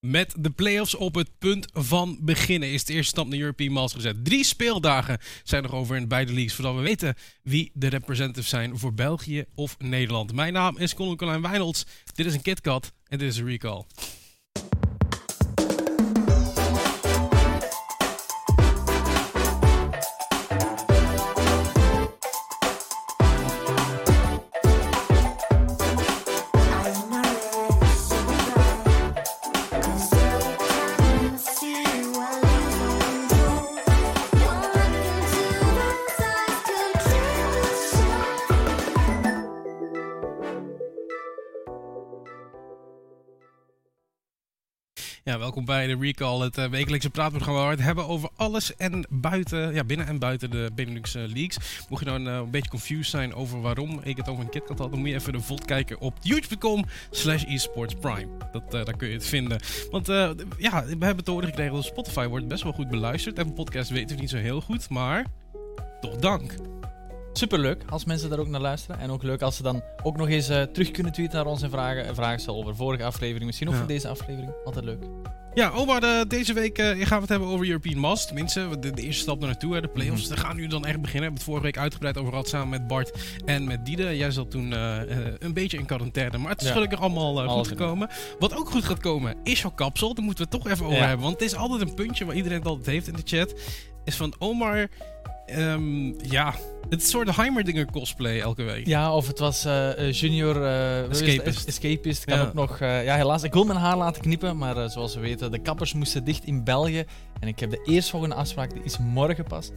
Met de playoffs op het punt van beginnen is de eerste stap naar European Masters gezet. Drie speeldagen zijn nog over in beide leagues, voordat we weten wie de representatives zijn voor België of Nederland. Mijn naam is Colin Colijn Wijnolds. Dit is een KitKat en dit is een recall. Bij de Recall, het uh, wekelijkse praatprogramma waar we het hebben over alles en buiten, ja, binnen en buiten de Benelux uh, Leagues. Mocht je nou uh, een beetje confused zijn over waarom ik het over een KitKat had, dan moet je even de VOD kijken op youtube.com slash esportsprime. Dat, daar kun je het vinden. Want ja, we hebben te horen gekregen dat Spotify wordt best wel goed beluisterd. En podcast weten we niet zo heel goed, maar toch dank. Superleuk als mensen daar ook naar luisteren. En ook leuk als ze dan ook nog eens uh, terug kunnen tweeten naar ons en vragen, vragen stellen over vorige aflevering. Misschien ook ja. voor deze aflevering. Altijd leuk. Ja, Omar, de, deze week uh, gaan we het hebben over European Mast. Tenminste, de, de eerste stap naar naartoe, hè, de playoffs. Mm. Daar gaan nu dan echt beginnen. We hebben het vorige week uitgebreid over gehad samen met Bart en met Diede. Jij zat toen uh, een beetje in quarantaine, maar het is ja. gelukkig allemaal goed gekomen. Wat ook goed gaat komen, is jouw kapsel. Daar moeten we het toch even over ja. hebben. Want het is altijd een puntje waar iedereen het altijd heeft in de chat. Is van Omar... Um, ja, het is een soort Heimerdinger cosplay elke week. Ja, of het was uh, Junior uh, Escapist. Escapist. Kan ja. ook nog. Uh, ja, helaas. Ik wil mijn haar laten knippen, maar zoals we weten, de kappers moesten dicht in België. En ik heb de eerstvolgende afspraak, die is morgen pas.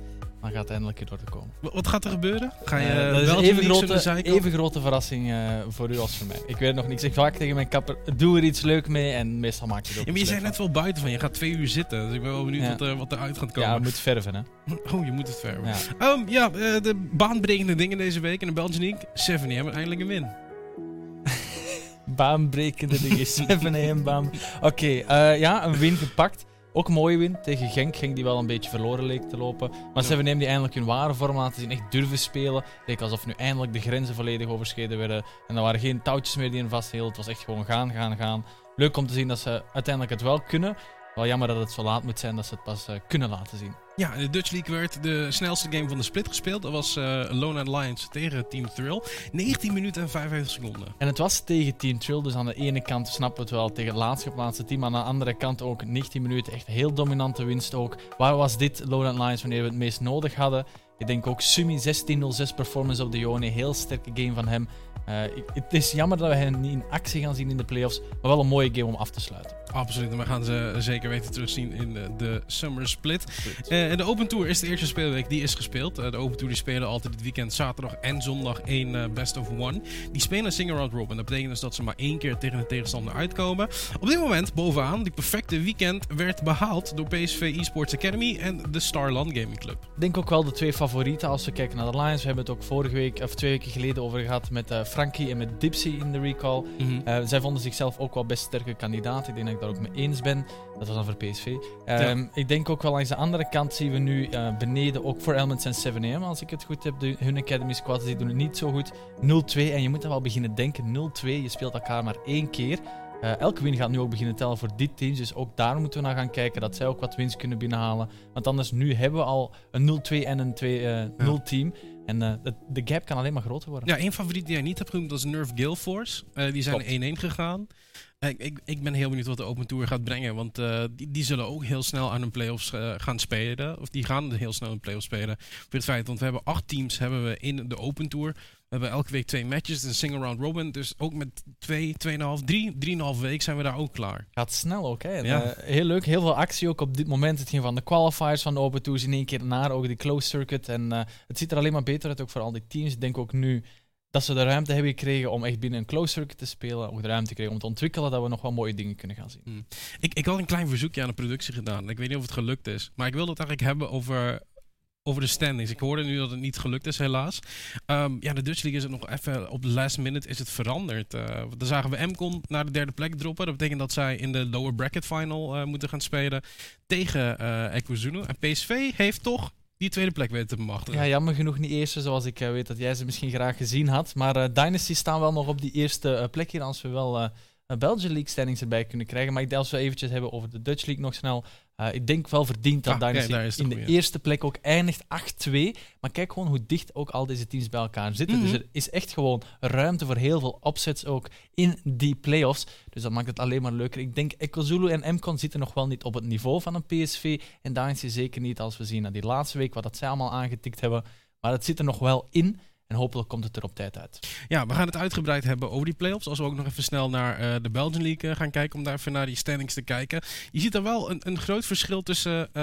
Maar gaat eindelijk er door te komen. Wat gaat er gebeuren? Ga je uh, wel even grote, even grote verrassing uh, voor u als voor mij. Ik weet nog niks. Ik vaak tegen mijn kapper, doe er iets leuk mee en meestal maak je het ook. Ja, maar je zei net wel buiten van, je gaat twee uur zitten. Dus ik ben wel benieuwd ja. wat, er, wat eruit gaat komen. Ja, je moet verven hè. Oh, je moet het verven. Ja, um, ja uh, de baanbrekende dingen deze week in de Belgian League. 7 hebben eindelijk een win. baanbrekende dingen, 7 baan. Oké, okay, ja, een win gepakt. Ook een mooie win tegen Genk. Genk die wel een beetje verloren leek te lopen. Maar ze hebben die eindelijk hun ware vorm laten zien. Echt durven spelen. Het leek alsof nu eindelijk de grenzen volledig overschreden werden. En er waren geen touwtjes meer die hen vasthielden. Het was echt gewoon gaan, gaan, gaan. Leuk om te zien dat ze uiteindelijk het wel kunnen. Wel jammer dat het zo laat moet zijn dat ze het pas uh, kunnen laten zien. Ja, de Dutch League werd de snelste game van de split gespeeld. Dat was uh, Lone Lions tegen Team Thrill. 19 minuten en 55 seconden. En het was tegen Team Thrill, dus aan de ene kant snappen we het wel tegen het laatst geplaatste team. Aan de andere kant ook 19 minuten, echt heel dominante winst ook. Waar was dit Lone Lions wanneer we het meest nodig hadden? Ik denk ook Sumi 16-0-6 performance op de Joni. Heel sterke game van hem. Uh, het is jammer dat we hem niet in actie gaan zien in de playoffs, maar wel een mooie game om af te sluiten. Absoluut, en we gaan ze zeker weten terugzien in de Summer Split. Uh, en de Open Tour is de eerste speelweek, die is gespeeld. Uh, de Open Tour die spelen altijd dit weekend, zaterdag en zondag, één best of one. Die spelen Sing Around Robin. Dat betekent dus dat ze maar één keer tegen de tegenstander uitkomen. Op dit moment, bovenaan, die perfecte weekend werd behaald door PSV Esports Academy en de Starland Gaming Club. Ik denk ook wel de twee favorieten als we kijken naar de Lions. We hebben het ook vorige week, of twee weken geleden over gehad met Frankie en met Dipsy in de recall. Mm -hmm. uh, zij vonden zichzelf ook wel best sterke kandidaat. Ik denk dat ik daar ook mee eens ben. Dat was dan voor PSV. Um, ja. Ik denk ook wel langs de andere kant zien we nu uh, beneden ook voor Elements en 7AM, als ik het goed heb. De, hun Academy squads die doen het niet zo goed. 0-2 en je moet dan wel beginnen denken. 0-2, je speelt elkaar maar één keer. Uh, elke win gaat nu ook beginnen tellen voor dit team. Dus ook daar moeten we naar gaan kijken. Dat zij ook wat winst kunnen binnenhalen. Want anders, nu hebben we al een 0-2 en een 2-0 uh, team. En de, de, gap kan alleen maar groter worden. Ja, één favoriet die jij niet hebt genoemd, dat is Nerf Gale Force. Uh, die zijn 1-1 gegaan. Ik, ik, ben heel benieuwd wat de Open Tour gaat brengen. Want die, die, zullen ook heel snel aan hun playoffs gaan spelen. Of die gaan heel snel een playoffs spelen. Voor het feit, want we hebben acht teams hebben we in de Open Tour. We hebben elke week twee matches, een single round robin. Dus ook met twee, tweeënhalf, drie, drieënhalf week zijn we daar ook klaar. Gaat snel ook, hè? Ja. Uh, heel leuk, heel veel actie ook op dit moment. Het ging van de qualifiers van de Open Tours in één keer naar ook die closed circuit. En het ziet er alleen maar beter uit, ook voor al die teams. Ik denk ook nu dat ze de ruimte hebben gekregen om echt binnen een closed circuit te spelen. Ook de ruimte kregen om te ontwikkelen, dat we nog wel mooie dingen kunnen gaan zien. Hmm. Ik, ik had een klein verzoekje aan de productie gedaan. Ik weet niet of het gelukt is. Maar ik wilde het eigenlijk hebben over over de standings. Ik hoorde nu dat het niet gelukt is, helaas. Um, ja, de Dutch League is het nog even op de last minute is het veranderd. Uh, dan zagen we MCON naar de derde plek droppen. Dat betekent dat zij in de lower bracket final uh, moeten gaan spelen tegen uh. En PSV heeft toch die tweede plek weten te bemachtigen. Ja, jammer genoeg niet eerste, zoals ik weet dat jij ze misschien graag gezien had. Maar Dynasty staan wel nog op die eerste plek hier, als we wel Belgian League standings erbij kunnen krijgen. Maar ik denk als we eventjes hebben over de Dutch League nog snel. Uh, ik denk wel verdiend dat Ah, Dynasty daar in de eerste plek ook eindigt 8-2. Maar kijk gewoon hoe dicht ook al deze teams bij elkaar zitten. Mhm. Dus er is echt gewoon ruimte voor heel veel opsets ook in die playoffs. Dus dat maakt het alleen maar leuker. Ik denk Ekozulu en Mcon zitten nog wel niet op het niveau van een PSV. En Dynasty zeker niet als we zien naar die laatste week wat dat zij allemaal aangetikt hebben. Maar het zit er nog wel in. En hopelijk komt het er op tijd uit. Ja, we gaan het uitgebreid hebben over die playoffs. Als we ook nog even snel naar eh, de Belgian League eh, gaan kijken, om daar even naar die standings te kijken. Je ziet er wel een, een groot verschil tussen eh,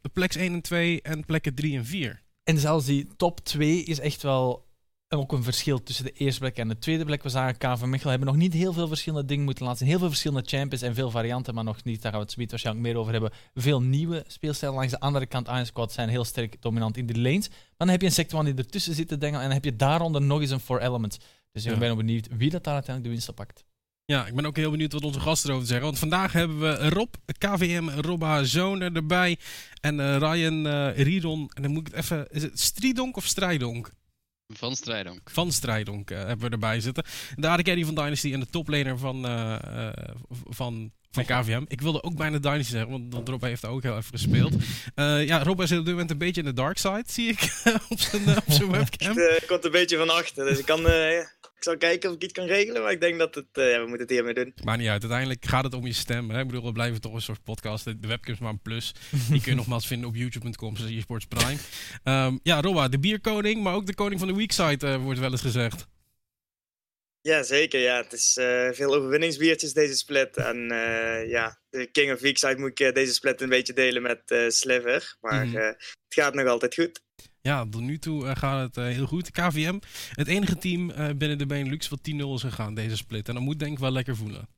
de pleks 1 en 2 en plekken 3 en 4. En zelfs die top 2 is echt wel ook een verschil tussen de eerste plek en de tweede plek. We zagen KV Mechelen hebben nog niet heel veel verschillende dingen moeten laten zien. Heel veel verschillende champions en veel varianten, maar nog niet. Daar gaan we het zometeen waarschijnlijk meer over hebben. Veel nieuwe speelstijlen. Langs de andere kant, Iron Squad zijn heel sterk dominant in de lanes. Maar dan heb je een sector die ertussen zit te denken en dan heb je daaronder nog eens een Four Elements. Dus ik Ja. ben benieuwd wie dat daar uiteindelijk de winst op pakt. Ja, ik ben ook heel benieuwd wat onze gasten erover zeggen. Want vandaag hebben we Rob, KVM, Robba Zoner erbij. En eh, Ryan eh Riedon. En dan moet ik het even... Is het Stridonk of Strijdonk? Van Strijdonk. Van Strijdonk eh, hebben we erbij zitten. De AD van Dynasty en de toplaner van, eh, eh, van, van KVM. Ik wilde ook bijna Dynasty zeggen, want Rob heeft ook heel even gespeeld. Eh, ja, Rob is op dit moment een beetje in de dark side, zie ik op zijn, eh, op zijn webcam. Ik uh, komt een beetje van achter, dus ik, kan, uh, ik zal kijken of ik iets kan regelen, maar ik denk dat het, uh, ja, we moeten het hiermee doen. Maakt niet uit, uiteindelijk gaat het om je stem. Hè? Ik bedoel, we blijven toch een soort podcast. De, webcam is maar een plus. Die kun je nogmaals vinden op youtube.com, zoals eSports Prime. Um, ja, Robba, de bierkoning, maar ook de koning van de weekside uh, wordt wel eens gezegd. Ja, zeker. Ja. Het is uh, veel overwinningsbiertjes deze split. En uh, ja, de King of Weekside moet ik uh, deze split een beetje delen met Sliver. Maar mm -hmm. het gaat nog altijd goed. Ja, tot nu toe gaat het heel goed. KVM, het enige team binnen de Benelux wat 10-0 is gegaan deze split. En dat moet denk ik wel lekker voelen.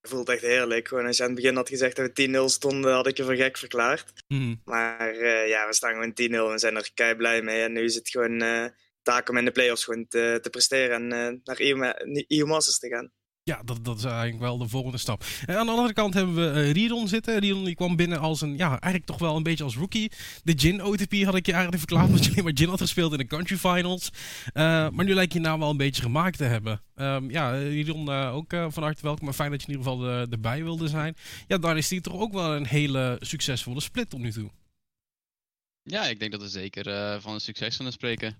Het voelt echt heerlijk. Gewoon als je aan het begin had gezegd dat we 10-0 stonden, had ik je voor gek verklaard. Mhm. Mm. Maar ja, we staan gewoon 10-0 en zijn er kei blij mee. En nu is het gewoon taak om in de playoffs gewoon te, te presteren en uh, naar EU, Masters te gaan. Ja, dat, dat is eigenlijk wel de volgende stap. En aan de andere kant hebben we uh, Riedon zitten. Riedon die kwam binnen als een, ja, eigenlijk toch wel een beetje als rookie. De Gin OTP had ik je eigenlijk verklaard, omdat je alleen maar Gin had gespeeld in de country finals. Uh, maar nu lijkt je nou wel een beetje gemaakt te hebben. Um, ja, Riedon ook van harte welkom, maar fijn dat je in ieder geval erbij wilde zijn. Ja, dan is die toch ook wel een hele succesvolle split tot nu toe. Ja, ik denk dat we zeker uh, van een succes kunnen spreken.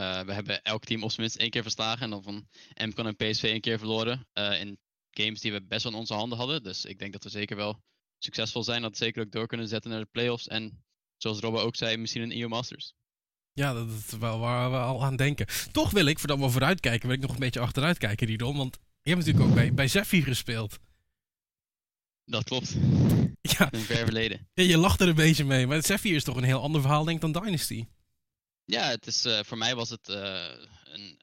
Uh, we hebben elk team op zijn minst één keer verslagen. En dan van MCON en PSV één keer verloren. Uh, in games die we best wel in onze handen hadden. Dus ik denk dat we zeker wel succesvol zijn. Dat we zeker ook door kunnen zetten naar de playoffs. En zoals Robbe ook zei, misschien een EU Masters. Ja, dat is wel waar we al aan denken. Toch wil ik, voordat we vooruitkijken, wil ik nog een beetje achteruit kijken, Ridon. Want je hebt natuurlijk ook bij, bij Zephyr gespeeld. Dat klopt. Ja. In ver verleden. Ja, je lacht er een beetje mee. Maar Zephyr is toch een heel ander verhaal, denk ik, dan Dynasty. Ja, het is, uh, voor mij was het uh, een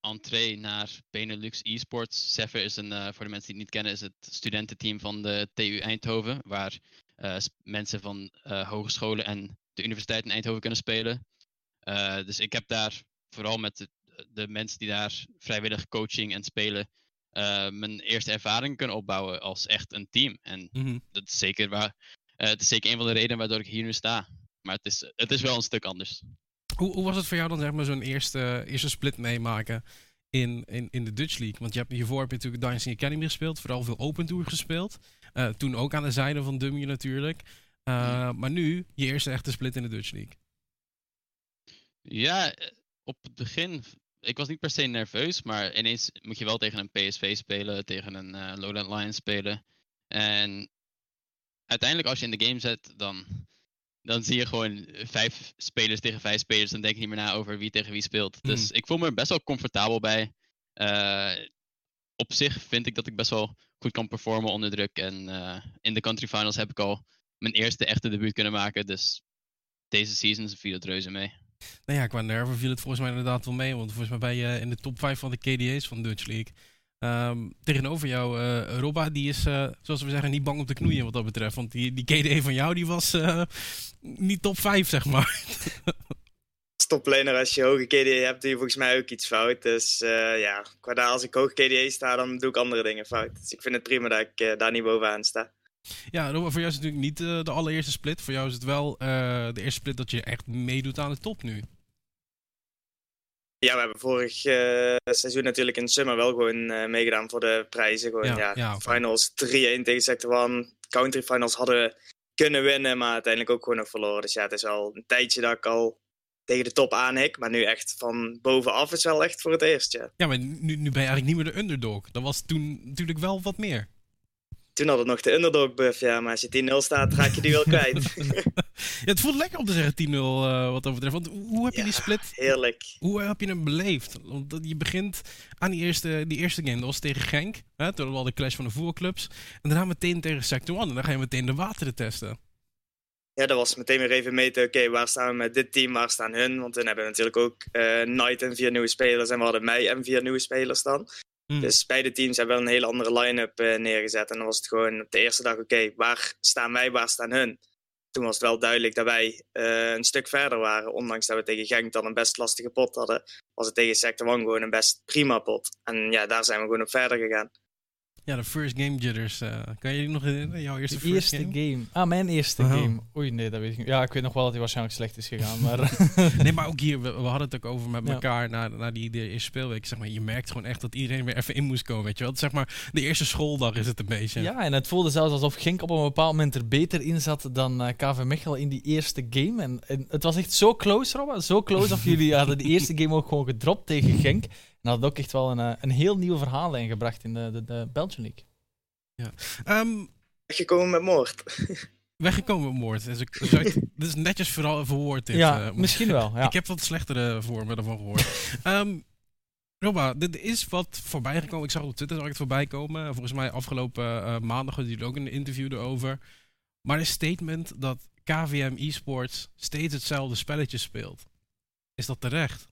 entree naar Benelux eSports. Zephyr is een, uh, voor de mensen die het niet kennen, is het studententeam van de TU Eindhoven. Waar mensen van hogescholen en de universiteit in Eindhoven kunnen spelen. dus ik heb daar vooral met de, de, mensen die daar vrijwillig coaching en spelen. mijn eerste ervaring kunnen opbouwen als echt een team. En mm -hmm. dat is zeker waar. het is zeker een van de redenen waardoor ik hier nu sta. Maar het is, het is wel een stuk anders. Hoe, hoe, was het voor jou dan zeg maar zo'n eerste, eerste split meemaken in, in, in de Dutch League? Want je hebt, hiervoor heb je natuurlijk Dynasty Academy gespeeld, vooral veel Open Tour gespeeld. Uh, toen ook aan de zijde van Dummy natuurlijk. Uh, ja. Maar nu je eerste echte split in de Dutch League. Ja, op het begin, ik was niet per se nerveus, maar ineens moet je wel tegen een PSV spelen, tegen een uh, Lowland Lions spelen. En uiteindelijk als je in de game zet, dan dan zie je gewoon vijf spelers tegen vijf spelers. Dan denk je niet meer na over wie tegen wie speelt. Mm. Dus ik voel me best wel comfortabel bij. Uh, op zich vind ik dat ik best wel goed kan performen onder druk. En uh, in de country finals heb ik al mijn eerste echte debuut kunnen maken. Dus deze season viel het reuze mee. Nou ja, qua nerven viel het volgens mij inderdaad wel mee. Want volgens mij ben je in de top 5 van de KDA's van de Dutch League. Um, tegenover jou, uh, Robba, die is, uh, zoals we zeggen, niet bang om te knoeien wat dat betreft. Want die, die KDE van jou, die was uh, niet top 5, zeg maar. Toplaner, als je hoge KDE hebt, doe je volgens mij ook iets fout. Dus ja, qua als ik hoog KDE sta, dan doe ik andere dingen fout. Dus ik vind het prima dat ik daar niet bovenaan sta. Ja, Robba, voor jou is het natuurlijk niet de allereerste split. Voor jou is het wel de eerste split dat je echt meedoet aan de top nu. Ja, we hebben vorig uh, seizoen natuurlijk in Summer wel gewoon uh, meegedaan voor de prijzen. Gewoon, ja, ja, finals 3-1 tegen Sector 1. Country finals hadden we kunnen winnen, maar uiteindelijk ook gewoon nog verloren. Dus ja, het is al een tijdje dat ik al tegen de top aanhik. Maar nu echt van bovenaf is wel echt voor het eerst, ja. Ja, maar nu, nu ben je eigenlijk niet meer de underdog. Dat was toen natuurlijk wel wat meer. Toen had het nog de underdog buff, ja. Maar als je 10-0 staat, raak je die wel kwijt. ja, het voelt lekker om te zeggen 10-0 uh, wat betreft. Want hoe heb je die split... heerlijk. Hoe heb je hem beleefd? Want je begint aan die eerste, die eerste game. Dat was tegen Genk. Hè, toen hadden we de clash van de voetbalclubs. En daarna meteen tegen Sector 1. En dan ga je meteen de wateren testen. Ja, dat was meteen weer even meten. Oké, waar staan we met dit team? Waar staan hun? Want dan hebben we natuurlijk ook uh, Knight en vier nieuwe spelers. En we hadden mij en vier nieuwe spelers dan. Hmm. Dus beide teams hebben wel een hele andere line-up uh, neergezet. En dan was het gewoon op de eerste dag, oké, waar staan wij, waar staan hun? Toen was het wel duidelijk dat wij uh, een stuk verder waren. Ondanks dat we tegen Genk dan een best lastige pot hadden, was het tegen Sector 1 gewoon een best prima pot. En ja, daar zijn we gewoon op verder gegaan. Ja, de first game jitters. Uh, kan je nog herinneren? Jouw eerste, de eerste game? Ah, mijn eerste game. Oei, nee, dat weet ik niet. Ja, ik weet nog wel dat hij waarschijnlijk slecht is gegaan. Maar nee, maar ook hier, we, hadden het ook over met elkaar na, na die de eerste speelweek. Zeg maar, je merkt gewoon echt dat iedereen weer even in moest komen. Weet je wel? Zeg maar, de eerste schooldag is het een beetje. Ja, en het voelde zelfs alsof Genk op een bepaald moment er beter in zat dan uh, eh, KV Mechelen in die eerste game. En, en, het was echt zo close, Robben. Zo close of jullie hadden de eerste game ook gewoon gedropt tegen Genk. En dat had ook echt wel een, eh, een heel nieuw verhaal ingebracht in de, de, de Belgian League. Ja. Um, weggekomen met moord. weggekomen met moord. Dus ik, dit is netjes vooral verwoord. Dit, ja, uh, misschien wel. Ja. Ik heb wat slechtere vormen ervan gehoord. um, Roba, dit is wat voorbij gekomen. Ik zag op Twitter zag ik het voorbij komen. Volgens mij afgelopen uh, maandag hadden jullie ook een interview erover. Maar een statement dat KVM eSports steeds hetzelfde spelletje speelt. Is dat terecht?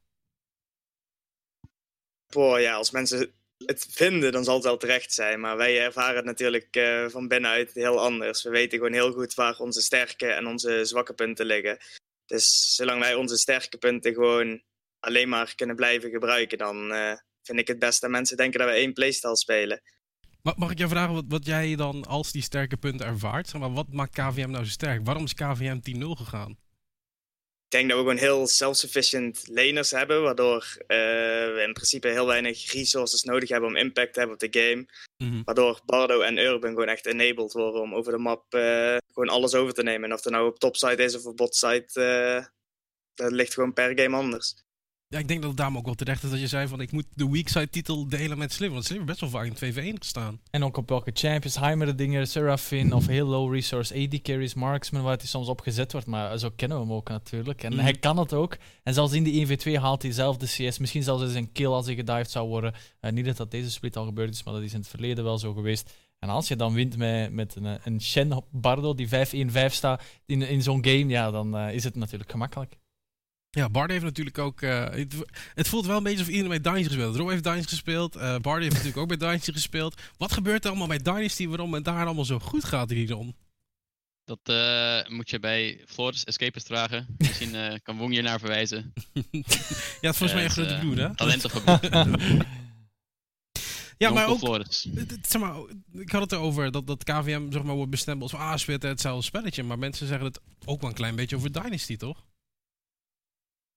Boah, ja, als mensen het vinden, dan zal het wel terecht zijn. Maar wij ervaren het natuurlijk uh, van binnenuit heel anders. We weten gewoon heel goed waar onze sterke en onze zwakke punten liggen. Dus zolang wij onze sterke punten gewoon alleen maar kunnen blijven gebruiken, dan uh, vind ik het best dat mensen denken dat we één playstyle spelen. Mag ik jou vragen wat, wat jij dan als die sterke punten ervaart? maar, wat maakt KVM nou zo sterk? Waarom is KVM 10-0 gegaan? Ik denk dat we gewoon heel self-sufficient laners hebben, waardoor uh, we in principe heel weinig resources nodig hebben om impact te hebben op de game. Mhm. Waardoor Bardo en Urban gewoon echt enabled worden om over de map uh, gewoon alles over te nemen. En of het nou op topside is of op botside, uh, dat ligt gewoon per game anders. Ja, ik denk dat het daarom ook wel terecht is dat je zei van ik moet de weakside titel delen met Sliver. Want Sliver best wel vaak in 2v1 gestaan. En ook op welke champions, Heimer dingen, Seraphine of heel low resource AD carries, marksman, waar hij soms op gezet wordt. Maar zo kennen we hem ook natuurlijk. En mhm. hij kan het ook. En zelfs in die 1v2 haalt hij zelf de CS. Misschien zelfs eens een kill als hij gedived zou worden. Uh, niet dat dat deze split al gebeurd is, maar dat is in het verleden wel zo geweest. En als je dan wint met, met een, een Shen Bardo die 5-1-5 staat in, in zo'n game, ja, dan uh, is het natuurlijk gemakkelijk. Ja, Bard heeft natuurlijk ook. Uh, het, het, voelt wel een beetje alsof iedereen bij Dynasty gespeeld. Rob heeft Dynasty gespeeld. Uh, Bard heeft natuurlijk ook bij Dynasty gespeeld. Wat gebeurt er allemaal bij Dynasty waarom het daar allemaal zo goed gaat, Ridon? Dat uh, moet je bij Flores Escapist vragen. Misschien kan Wong je naar verwijzen. ja, het volgens mij echt grote bloed, hè? Talentengebied. ja, maar ook. Zeg maar, ik had het erover dat, dat KVM zeg maar, wordt bestemd als ah, hetzelfde spelletje. Maar mensen zeggen het ook wel een klein beetje over Dynasty, toch?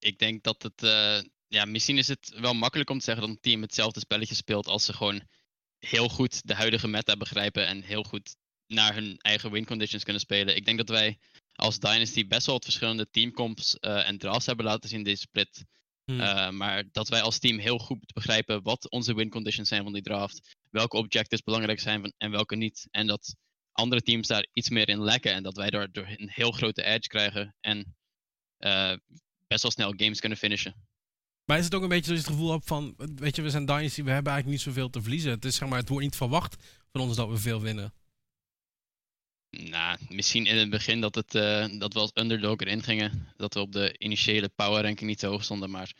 Ik denk dat het. Uh, ja, misschien is het wel makkelijk om te zeggen dat een team hetzelfde spelletje speelt als ze gewoon heel goed de huidige meta begrijpen en heel goed naar hun eigen win conditions kunnen spelen. Ik denk dat wij als Dynasty best wel wat verschillende teamcomps uh, en drafts hebben laten zien in deze split. Hmm. Uh, maar dat wij als team heel goed begrijpen wat onze win conditions zijn van die draft. Welke objectives belangrijk zijn en welke niet. En dat andere teams daar iets meer in lekken. En dat wij daardoor een heel grote edge krijgen. En uh, best wel snel games kunnen finishen. Maar is het ook een beetje dat je het gevoel hebt van, weet je, we zijn Dynasty, we hebben eigenlijk niet zoveel te verliezen. Het is zeg maar, het wordt niet verwacht van ons dat we veel winnen. Nou, misschien in het begin dat, het, uh, dat we als underdog erin gingen. Dat we op de initiële power ranking niet zo hoog stonden. Maar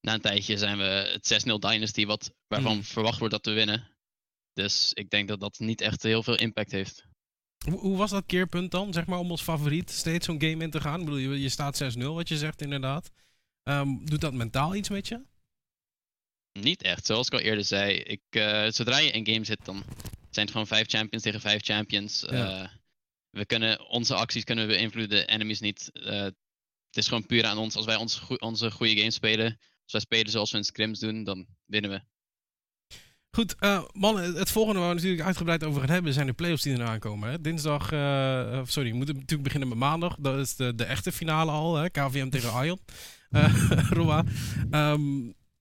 na een tijdje zijn we het 6-0 Dynasty, wat, waarvan hmm. verwacht wordt dat we winnen. Dus ik denk dat dat niet echt heel veel impact heeft. Hoe, hoe, was dat keerpunt dan, zeg maar, om als favoriet steeds zo'n game in te gaan? Ik bedoel, je, je staat 6-0, wat je zegt inderdaad. Um, doet dat mentaal iets met je? Niet echt. Zoals ik al eerder zei, ik, uh, zodra je in game zit, dan zijn het gewoon vijf champions tegen vijf champions. Uh, we kunnen, onze acties kunnen we beïnvloeden, enemies niet. Uh, het is gewoon puur aan ons. Als wij onze, onze goede game spelen, Als wij spelen zoals we in scrims doen, dan winnen we. Goed, uh, mannen, het volgende waar we natuurlijk uitgebreid over gaan hebben zijn de playoffs die eraan komen. Hè? Dinsdag, uh, sorry, we moeten natuurlijk beginnen met maandag. Dat is de, de echte finale al, hè? KVM tegen Ion. Uh,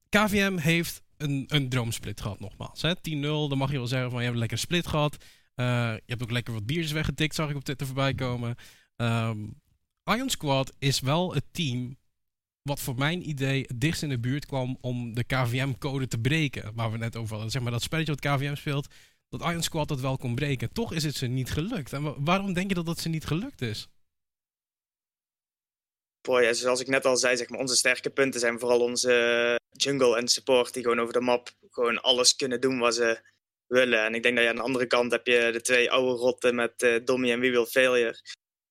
KVM heeft een, een droomsplit gehad, nogmaals. 10-0, dan mag je wel zeggen van je hebt een lekker split gehad. je hebt ook lekker wat biertjes weggetikt, zag ik op Twitter voorbij komen. Ion Squad is wel het team wat voor mijn idee het dichtst in de buurt kwam om de KVM-code te breken. Waar we net over hadden. Zeg maar dat spelletje wat KVM speelt, dat Iron Squad dat wel kon breken. Toch is het ze niet gelukt. En waarom denk je dat dat ze niet gelukt is? Boy, ja, zoals ik net al zei, zeg maar, onze sterke punten zijn vooral onze jungle en support. Die gewoon over de map gewoon alles kunnen doen wat ze willen. En ik denk dat je aan de andere kant heb je de twee oude rotten met uh, Dommy en We Will Failure.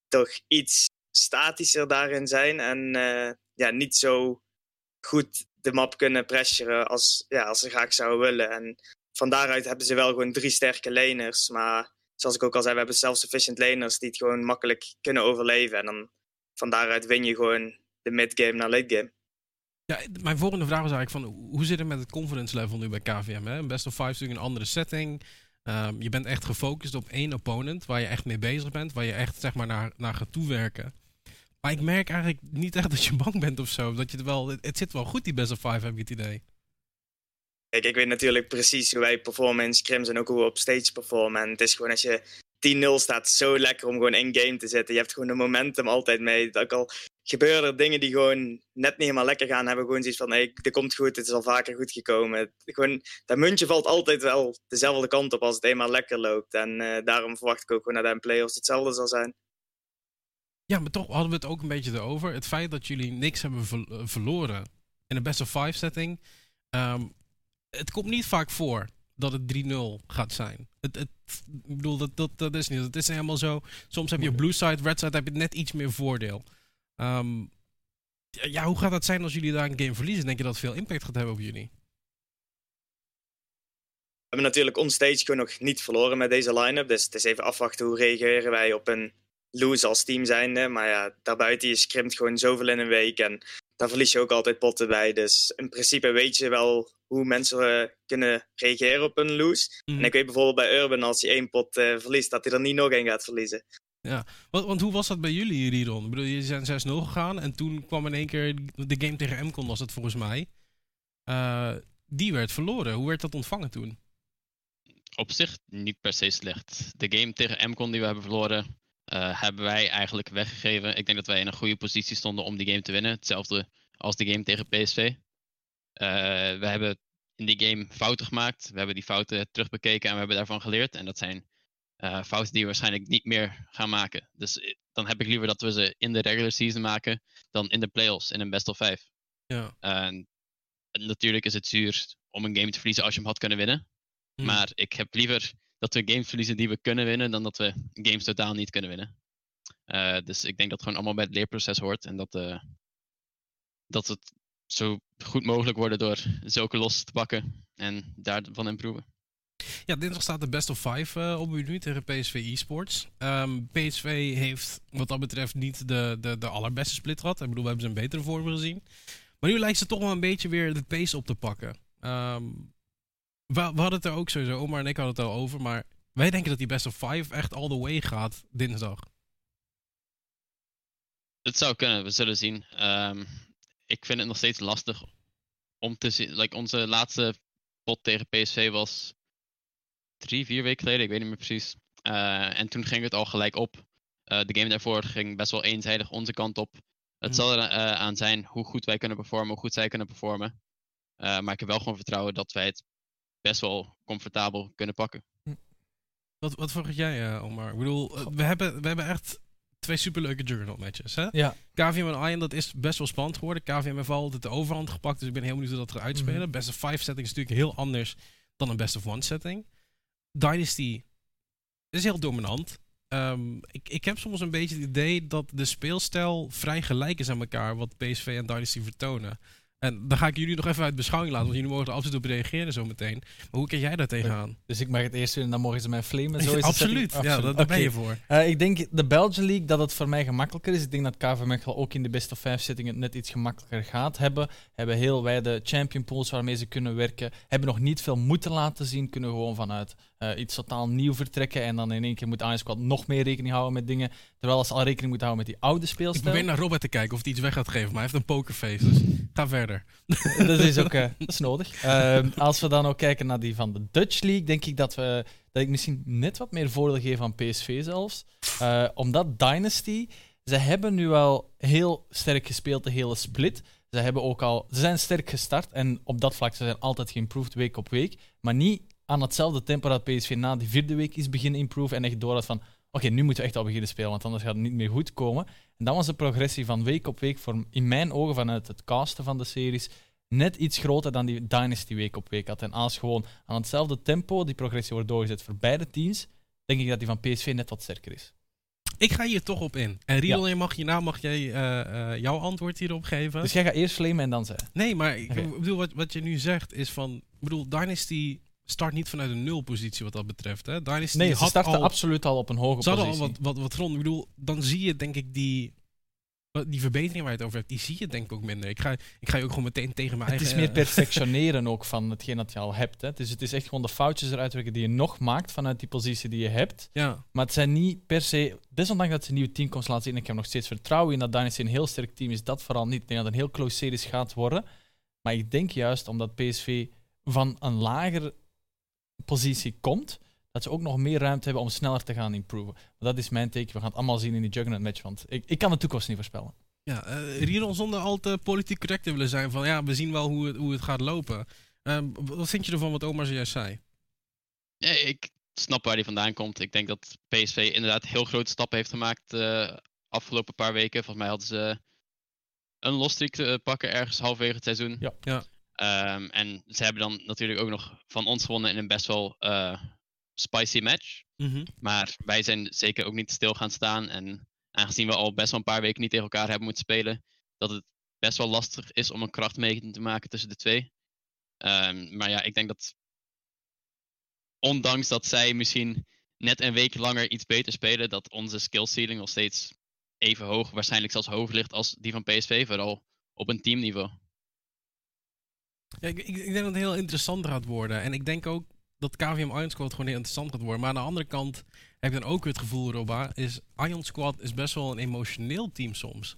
Toch iets statischer daarin zijn. En uh, ja, niet zo goed de map kunnen pressuren als, ja, als ze graag zouden willen. En van daaruit hebben ze wel gewoon drie sterke laners. Maar zoals ik ook al zei, we hebben self-sufficient laners die het gewoon makkelijk kunnen overleven. En dan van daaruit win je gewoon de mid-game naar late-game. Ja, mijn volgende vraag was eigenlijk van hoe zit het met het confidence level nu bij KVM? Hè? Best of five is natuurlijk een andere setting. Um, je bent echt gefocust op één opponent waar je echt mee bezig bent, waar je echt zeg maar naar, naar gaat toewerken. Maar ik merk eigenlijk niet echt dat je bang bent of zo. Dat je het, wel, het, zit wel goed, die best of five, heb ik het idee. Kijk, ik weet natuurlijk precies hoe wij performen in scrims en ook hoe we op stage performen. En het is gewoon als je 10-0 staat, zo lekker om gewoon in game te zitten. Je hebt gewoon de momentum altijd mee. Dat al gebeuren er dingen die gewoon net niet helemaal lekker gaan, hebben gewoon zoiets van, hey, dit komt goed, het is al vaker goed gekomen. Gewoon, dat muntje valt altijd wel dezelfde kant op als het eenmaal lekker loopt. En uh, daarom verwacht ik ook gewoon dat de playoffs hetzelfde zal zijn. Ja, maar toch hadden we het ook een beetje erover. Het feit dat jullie niks hebben eh, verloren in een best of five setting. Um, het komt niet vaak voor dat het 3-0 gaat zijn. Het, het, ik bedoel, dat, dat, dat is niet. Het is helemaal zo. Soms heb je blue side, red side, heb je net iets meer voordeel. Um, ja, hoe gaat dat zijn als jullie daar een game verliezen? Denk je dat het veel impact gaat hebben op jullie? We hebben natuurlijk onstage gewoon nog niet verloren met deze line-up. Dus het is even afwachten hoe reageren wij op een lose als team zijnde. Maar ja, daarbuiten, je scrimt gewoon zoveel in een week. En daar verlies je ook altijd potten bij. Dus in principe weet je wel hoe mensen uh, kunnen reageren op een lose. En mhm. ik weet bijvoorbeeld bij Urban, als hij één pot uh, verliest, dat hij er niet nog één gaat verliezen. Ja, want, want, hoe was dat bij jullie, Ridon? Ik bedoel, je zijn 6-0 gegaan en toen kwam in één keer de game tegen MCON, was het volgens mij. Uh, die werd verloren. Hoe werd dat ontvangen toen? Op zich niet per se slecht. De game tegen MCON die we hebben verloren, uh, hebben wij eigenlijk weggegeven. Ik denk dat wij in een goede positie stonden om die game te winnen. Hetzelfde als de game tegen PSV. Uh, we hebben in die game fouten gemaakt. We hebben die fouten terugbekeken en we hebben daarvan geleerd. En dat zijn uh, fouten die we waarschijnlijk niet meer gaan maken. Dus dan heb ik liever dat we ze in de regular season maken dan in de playoffs in een best of five. Ja. En natuurlijk is het zuur om een game te verliezen als je hem had kunnen winnen. Hmm. Maar ik heb liever dat we games verliezen die we kunnen winnen, dan dat we games totaal niet kunnen winnen. Uh, dus ik denk dat het gewoon allemaal bij het leerproces hoort. En dat, uh, dat het zo goed mogelijk wordt door zulke los te pakken en daarvan improven. Ja, dinsdag staat de best of five uh, op nu tegen PSV eSports. Um, PSV heeft wat dat betreft niet de, de, de allerbeste split gehad. Ik bedoel, we hebben ze een betere vorm gezien. Maar nu lijkt ze toch wel een beetje weer de pace op te pakken. Um, we, hadden het er ook sowieso, Omar en ik hadden het al over, maar wij denken dat die best of five echt all the way gaat dinsdag. Het zou kunnen, we zullen zien. Um, ik vind het nog steeds lastig om te zien. Like onze laatste pot tegen PSV was drie, vier weken geleden, ik weet niet meer precies. Uh, en toen ging het al gelijk op. Uh, de game daarvoor ging best wel eenzijdig onze kant op. Het mm. zal er uh, aan zijn hoe goed wij kunnen performen, hoe goed zij kunnen performen. maar ik heb wel gewoon vertrouwen dat wij het best wel comfortabel kunnen pakken. Hm. Wat, wat verwacht jij, uh, Omar? Ik bedoel, eh, we hebben, we hebben echt twee superleuke journal matches. Hè? Ja. KVM en Iron, dat is best wel spannend geworden. KVM heeft altijd de overhand gepakt, dus ik ben heel benieuwd hoe dat gaat uitspelen. Mm Best of 5 setting is natuurlijk heel anders dan een best of one setting. Dynasty is heel dominant. Um, ik, ik heb soms een beetje het idee dat de speelstijl vrij gelijk is aan elkaar wat PSV en Dynasty vertonen. En dan ga ik jullie nog even uit beschouwing laten, want jullie mogen er absoluut op reageren zo meteen. Maar hoe kijk jij daar tegenaan? Dus ik mag het eerst doen en dan mogen ze mij flamen. Zo is absoluut, het ja, daar ben je voor. Uh, ik denk de Belgian League dat het voor mij gemakkelijker is. Ik denk dat KV Mechelen ook in de best of 5 zittingen net iets gemakkelijker gaat hebben. Hebben heel wijde champion pools waarmee ze kunnen werken. Hebben nog niet veel moeten laten zien. Kunnen gewoon vanuit uh, iets totaal nieuw vertrekken. En dan in één keer moet Iron Squad nog meer rekening houden met dingen. Terwijl ze al rekening moeten houden met die oude speelstijl. Ik probeer naar Robert te kijken of hij iets weg gaat geven. Maar hij heeft een pokerface, dus ga verder. dat is ook uh, dat is nodig. Uh, als we dan ook kijken naar die van de Dutch League, denk ik dat, we, dat ik misschien net wat meer voordeel geef aan PSV zelfs. Uh, omdat Dynasty, ze hebben nu al heel sterk gespeeld, de hele split. Ze, hebben ook al, ze zijn sterk gestart en op dat vlak ze zijn altijd geïmproved week op week. Maar niet aan hetzelfde tempo dat PSV na die vierde week is beginnen improven en echt door van oké, nu moeten we echt al beginnen spelen, want anders gaat het niet meer goed komen. En dan was de progressie van week op week, voor, in mijn ogen vanuit het casten van de series, net iets groter dan die Dynasty week op week had. En als gewoon aan hetzelfde tempo die progressie wordt doorgezet voor beide teams, denk ik dat die van PSV net wat sterker is. Ik ga hier toch op in. En Riedel, ja. mag hierna mag jij uh, uh, jouw antwoord hierop geven. Dus jij gaat eerst flamen en dan zij. Nee, maar ik okay. bedoel, wat, wat je nu zegt is van... Ik bedoel, Dynasty start niet vanuit een nulpositie wat dat betreft. Hè? Dynasty nee, ze starten al, absoluut al op een hoge positie. Ze hadden al wat, wat, wat grond. Ik bedoel, dan zie je denk ik die die verbetering waar je het over hebt, die zie je denk ik ook minder. Ik ga, ik ga je ook gewoon meteen tegen mijn het eigen... Het is meer perfectioneren ook van hetgeen dat je al hebt. Hè. Dus het is echt gewoon de foutjes eruit werken die je nog maakt vanuit die positie die je hebt. Ja. Maar het zijn niet per se... Desondanks dat ze een nieuwe team komt laten zien, en ik heb nog steeds vertrouwen in dat Dynasty een heel sterk team is, dat vooral niet. Ik denk dat het een heel close series gaat worden. Maar ik denk juist omdat PSV van een lager positie komt, dat ze ook nog meer ruimte hebben om sneller te gaan improven. Dat is mijn teken. We gaan het allemaal zien in die Juggernaut match, want ik, ik kan de toekomst niet voorspellen. Ja, uh, Riedel zonder al te politiek correct te willen zijn van ja, we zien wel hoe het, hoe het gaat lopen. Uh, wat vind je ervan wat Omar zojuist zei? Ja, ik snap waar hij vandaan komt. Ik denk dat PSV inderdaad heel grote stappen heeft gemaakt de uh, afgelopen paar weken. Volgens mij hadden ze een losstreak te pakken ergens halverwege het seizoen. Ja. ja. Um, en ze hebben dan natuurlijk ook nog van ons gewonnen in een best wel uh, spicy match. Mm -hmm. Maar wij zijn zeker ook niet stil gaan staan. En aangezien we al best wel een paar weken niet tegen elkaar hebben moeten spelen, dat het best wel lastig is om een krachtmeting te maken tussen de twee. Um, maar ja, ik denk dat ondanks dat zij misschien net een week langer iets beter spelen, dat onze skill ceiling nog steeds even hoog, waarschijnlijk zelfs hoger ligt als die van PSV, vooral op een teamniveau. Ja, ik, ik, denk dat het heel interessant gaat worden. En ik denk ook dat KVM Iron Squad gewoon heel interessant gaat worden. Maar aan de andere kant heb ik dan ook het gevoel, Roba, is Iron Squad is best wel een emotioneel team soms.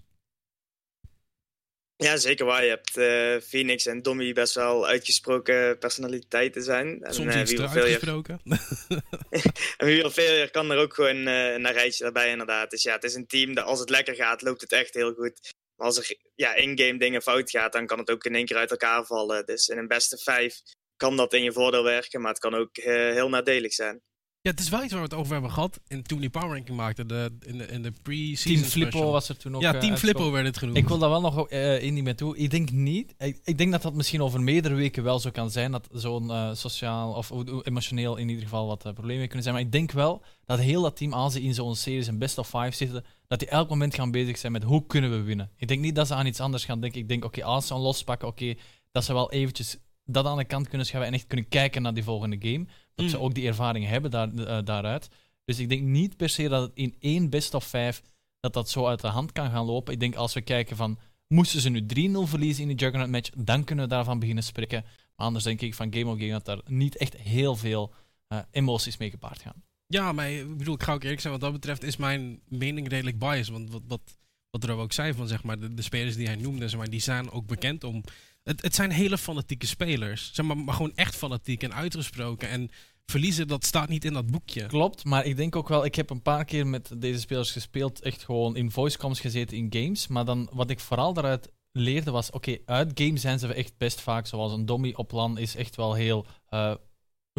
Ja, zeker waar. Je hebt uh, Phoenix en Dommy best wel uitgesproken personaliteiten zijn. En, Soms uh, iets te uitgesproken. en wie wil veel kan er ook gewoon uh, een rijtje daarbij inderdaad. Dus ja, het is een team dat als het lekker gaat, loopt het echt heel goed. Maar als er ja, in-game dingen fout gaat, dan kan het ook in één keer uit elkaar vallen. Dus in een beste vijf kan dat in je voordeel werken, maar het kan ook uh, heel nadelig zijn. Ja, het is wel iets waar we het over hebben gehad in, toen die Power Ranking maakte, de, in de, in de pre-season Team Flippo special. was er toen ook. Ja, uh, Team Flippo werd het genoemd. Ik wil daar wel nog uh, in die met toe. Ik denk niet. Ik, ik, denk dat dat misschien over meerdere weken wel zo kan zijn. Dat zo'n uh, sociaal of emotioneel in ieder geval wat problemen kunnen zijn. Maar ik denk wel dat heel dat team, als ze in zo'n series een best of five zitten, dat die elk moment gaan bezig zijn met hoe kunnen we winnen. Ik denk niet dat ze aan iets anders gaan denken. Ik denk, oké, okay, als ze een lospakken, oké, okay, dat ze wel eventjes dat aan de kant kunnen schuiven en echt kunnen kijken naar die volgende game. Dat mm. ze ook die ervaring hebben daar, uh, daaruit. Dus ik denk niet per se dat het in één best of vijf dat dat zo uit de hand kan gaan lopen. Ik denk als we kijken van, moesten ze nu 3-0 verliezen in de Juggernaut match, dan kunnen we daarvan beginnen spreken. Maar anders denk ik van game of game dat daar niet echt heel veel uh, emoties mee gepaard gaan. Ja, maar ik bedoel, ik ga ook eerlijk zijn, wat dat betreft is mijn mening redelijk biased. Want wat, wat, wat er ook zei van, zeg maar, de, spelers die hij noemde, zeg maar, die zijn ook bekend om... Het, het zijn hele fanatieke spelers, zeg maar, maar gewoon echt fanatiek en uitgesproken. En verliezen, dat staat niet in dat boekje. Klopt, maar ik denk ook wel, ik heb een paar keer met deze spelers gespeeld, echt gewoon in voicecoms gezeten in games. Maar dan, wat ik vooral daaruit leerde was, oké, uit games zijn ze echt best vaak, zoals een Dommy op LAN is echt wel heel uh,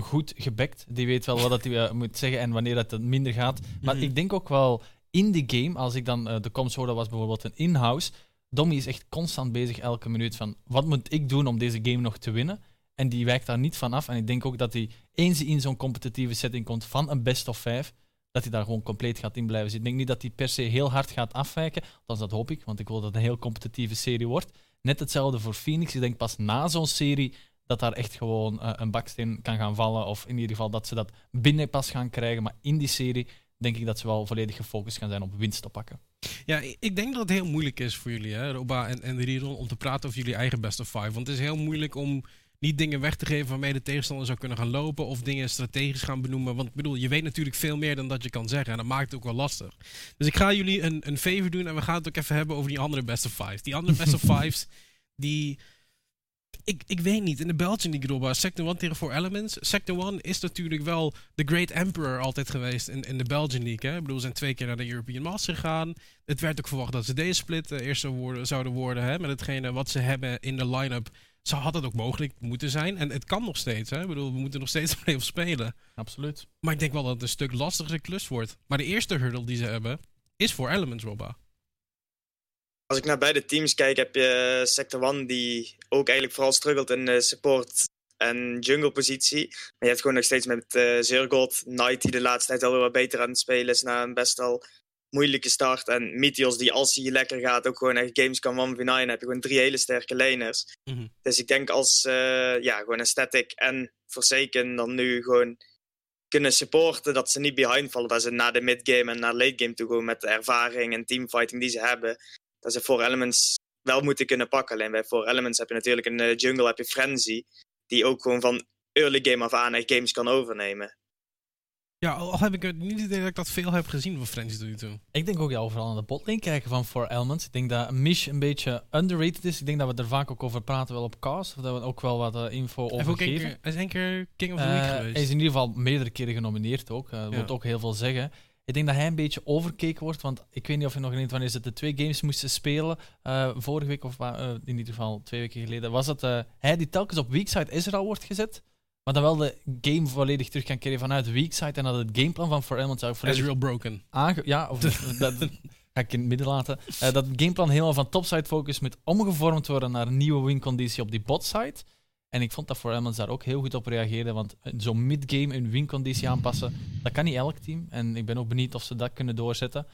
goed gebekt. Die weet wel wat hij uh, moet zeggen en wanneer het minder gaat. Maar mm -hmm. ik denk ook wel, in die game, als ik dan uh, de comms hoorde, was bijvoorbeeld een in-house. Dommy is echt constant bezig elke minuut van, wat moet ik doen om deze game nog te winnen? En die wijkt daar niet van af. En ik denk ook dat hij, eens hij in zo'n competitieve setting komt van een best of vijf, dat hij daar gewoon compleet gaat in blijven zitten. Ik denk niet dat hij per se heel hard gaat afwijken. Althans, dat hoop ik, want ik wil dat het een heel competitieve serie wordt. Net hetzelfde voor Phoenix. Ik denk pas na zo'n serie dat daar echt gewoon uh, een baksteen kan gaan vallen. Of in ieder geval dat ze dat binnen pas gaan krijgen. Maar in die serie denk ik dat ze wel volledig gefocust gaan zijn op winst te pakken. Ja, ik denk dat het heel moeilijk is voor jullie, hè, Roba en, en Riron, om te praten over jullie eigen best of five. Want het is heel moeilijk om niet dingen weg te geven waarmee de tegenstander zou kunnen gaan lopen of dingen strategisch gaan benoemen. Want ik bedoel, je weet natuurlijk veel meer dan dat je kan zeggen en dat maakt het ook wel lastig. Dus ik ga jullie een, een favor doen en we gaan het ook even hebben over die andere best of fives. Die andere best of fives, die ik, ik weet niet. In de Belgian League, Robba, Sector 1 tegen 4 Elements. Sector 1 is natuurlijk wel de Great Emperor altijd geweest in, in de Belgian League. Hè? Ik bedoel, ze zijn twee keer naar de European Master gegaan. Het werd ook verwacht dat ze deze split uh, eerst worden, zouden worden. Hè? Met hetgene wat ze hebben in de line-up. Zo had het ook mogelijk moeten zijn. En het kan nog steeds. Hè? Ik bedoel, we moeten nog steeds play spelen. Absoluut. Maar ik denk wel dat het een stuk lastiger klus wordt. Maar de eerste hurdle die ze hebben, is voor Elements, Robba als ik naar beide teams kijk, heb je Sector 1 die ook eigenlijk vooral struggelt in de support en jungle positie. Maar je hebt gewoon nog steeds met uh, Zergold, Knight die de laatste tijd alweer wat beter aan het spelen is na een best wel moeilijke start. En Meteos die als hij lekker gaat ook gewoon echt games kan 1 v 9 heb je gewoon drie hele sterke laners. Mhm. Dus ik denk als uh, ja, gewoon Static en Forsaken dan nu gewoon kunnen supporten dat ze niet behind vallen. Dat ze na de midgame en naar late game toe gaan met de ervaring en teamfighting die ze hebben dat ze voor Elements wel moeten kunnen pakken. Alleen bij voor Elements heb je natuurlijk in de jungle heb je Frenzy, die ook gewoon van early game af aan echt games kan overnemen. Ja, al heb ik het niet idee dat ik dat veel heb gezien van Frenzy tot nu toe. Ik denk ook ja, overal aan de botlane kijken van For Elements. Ik denk dat Mish een beetje underrated is. Ik denk dat we er vaak ook over praten, wel op cast. Of dat we ook wel wat uh, info over geven. Hij is één keer King of the Week uh, geweest. Hij is in ieder geval meerdere keren genomineerd ook. Uh, dat ja. wil ook heel veel zeggen. Ik denk dat hij een beetje overkeken wordt, want ik weet niet of je nog weet wanneer ze de twee games moesten spelen. Uh, vorige week, of uh, in ieder geval twee weken geleden, was het uh, hij die telkens op weakside Israel wordt gezet. Maar dan wel de game volledig terug kan keren vanuit weakside en dat het gameplan van For Element zou. Israel broken. ja, of dat, ga ik in het midden laten. dat het gameplan helemaal van topside focus moet omgevormd worden naar een nieuwe win-conditie op die botside. En ik vond dat voor Elements daar ook heel goed op reageerde. Want zo'n midgame een winconditie aanpassen, dat kan niet elk team. En ik ben ook benieuwd of ze dat kunnen doorzetten.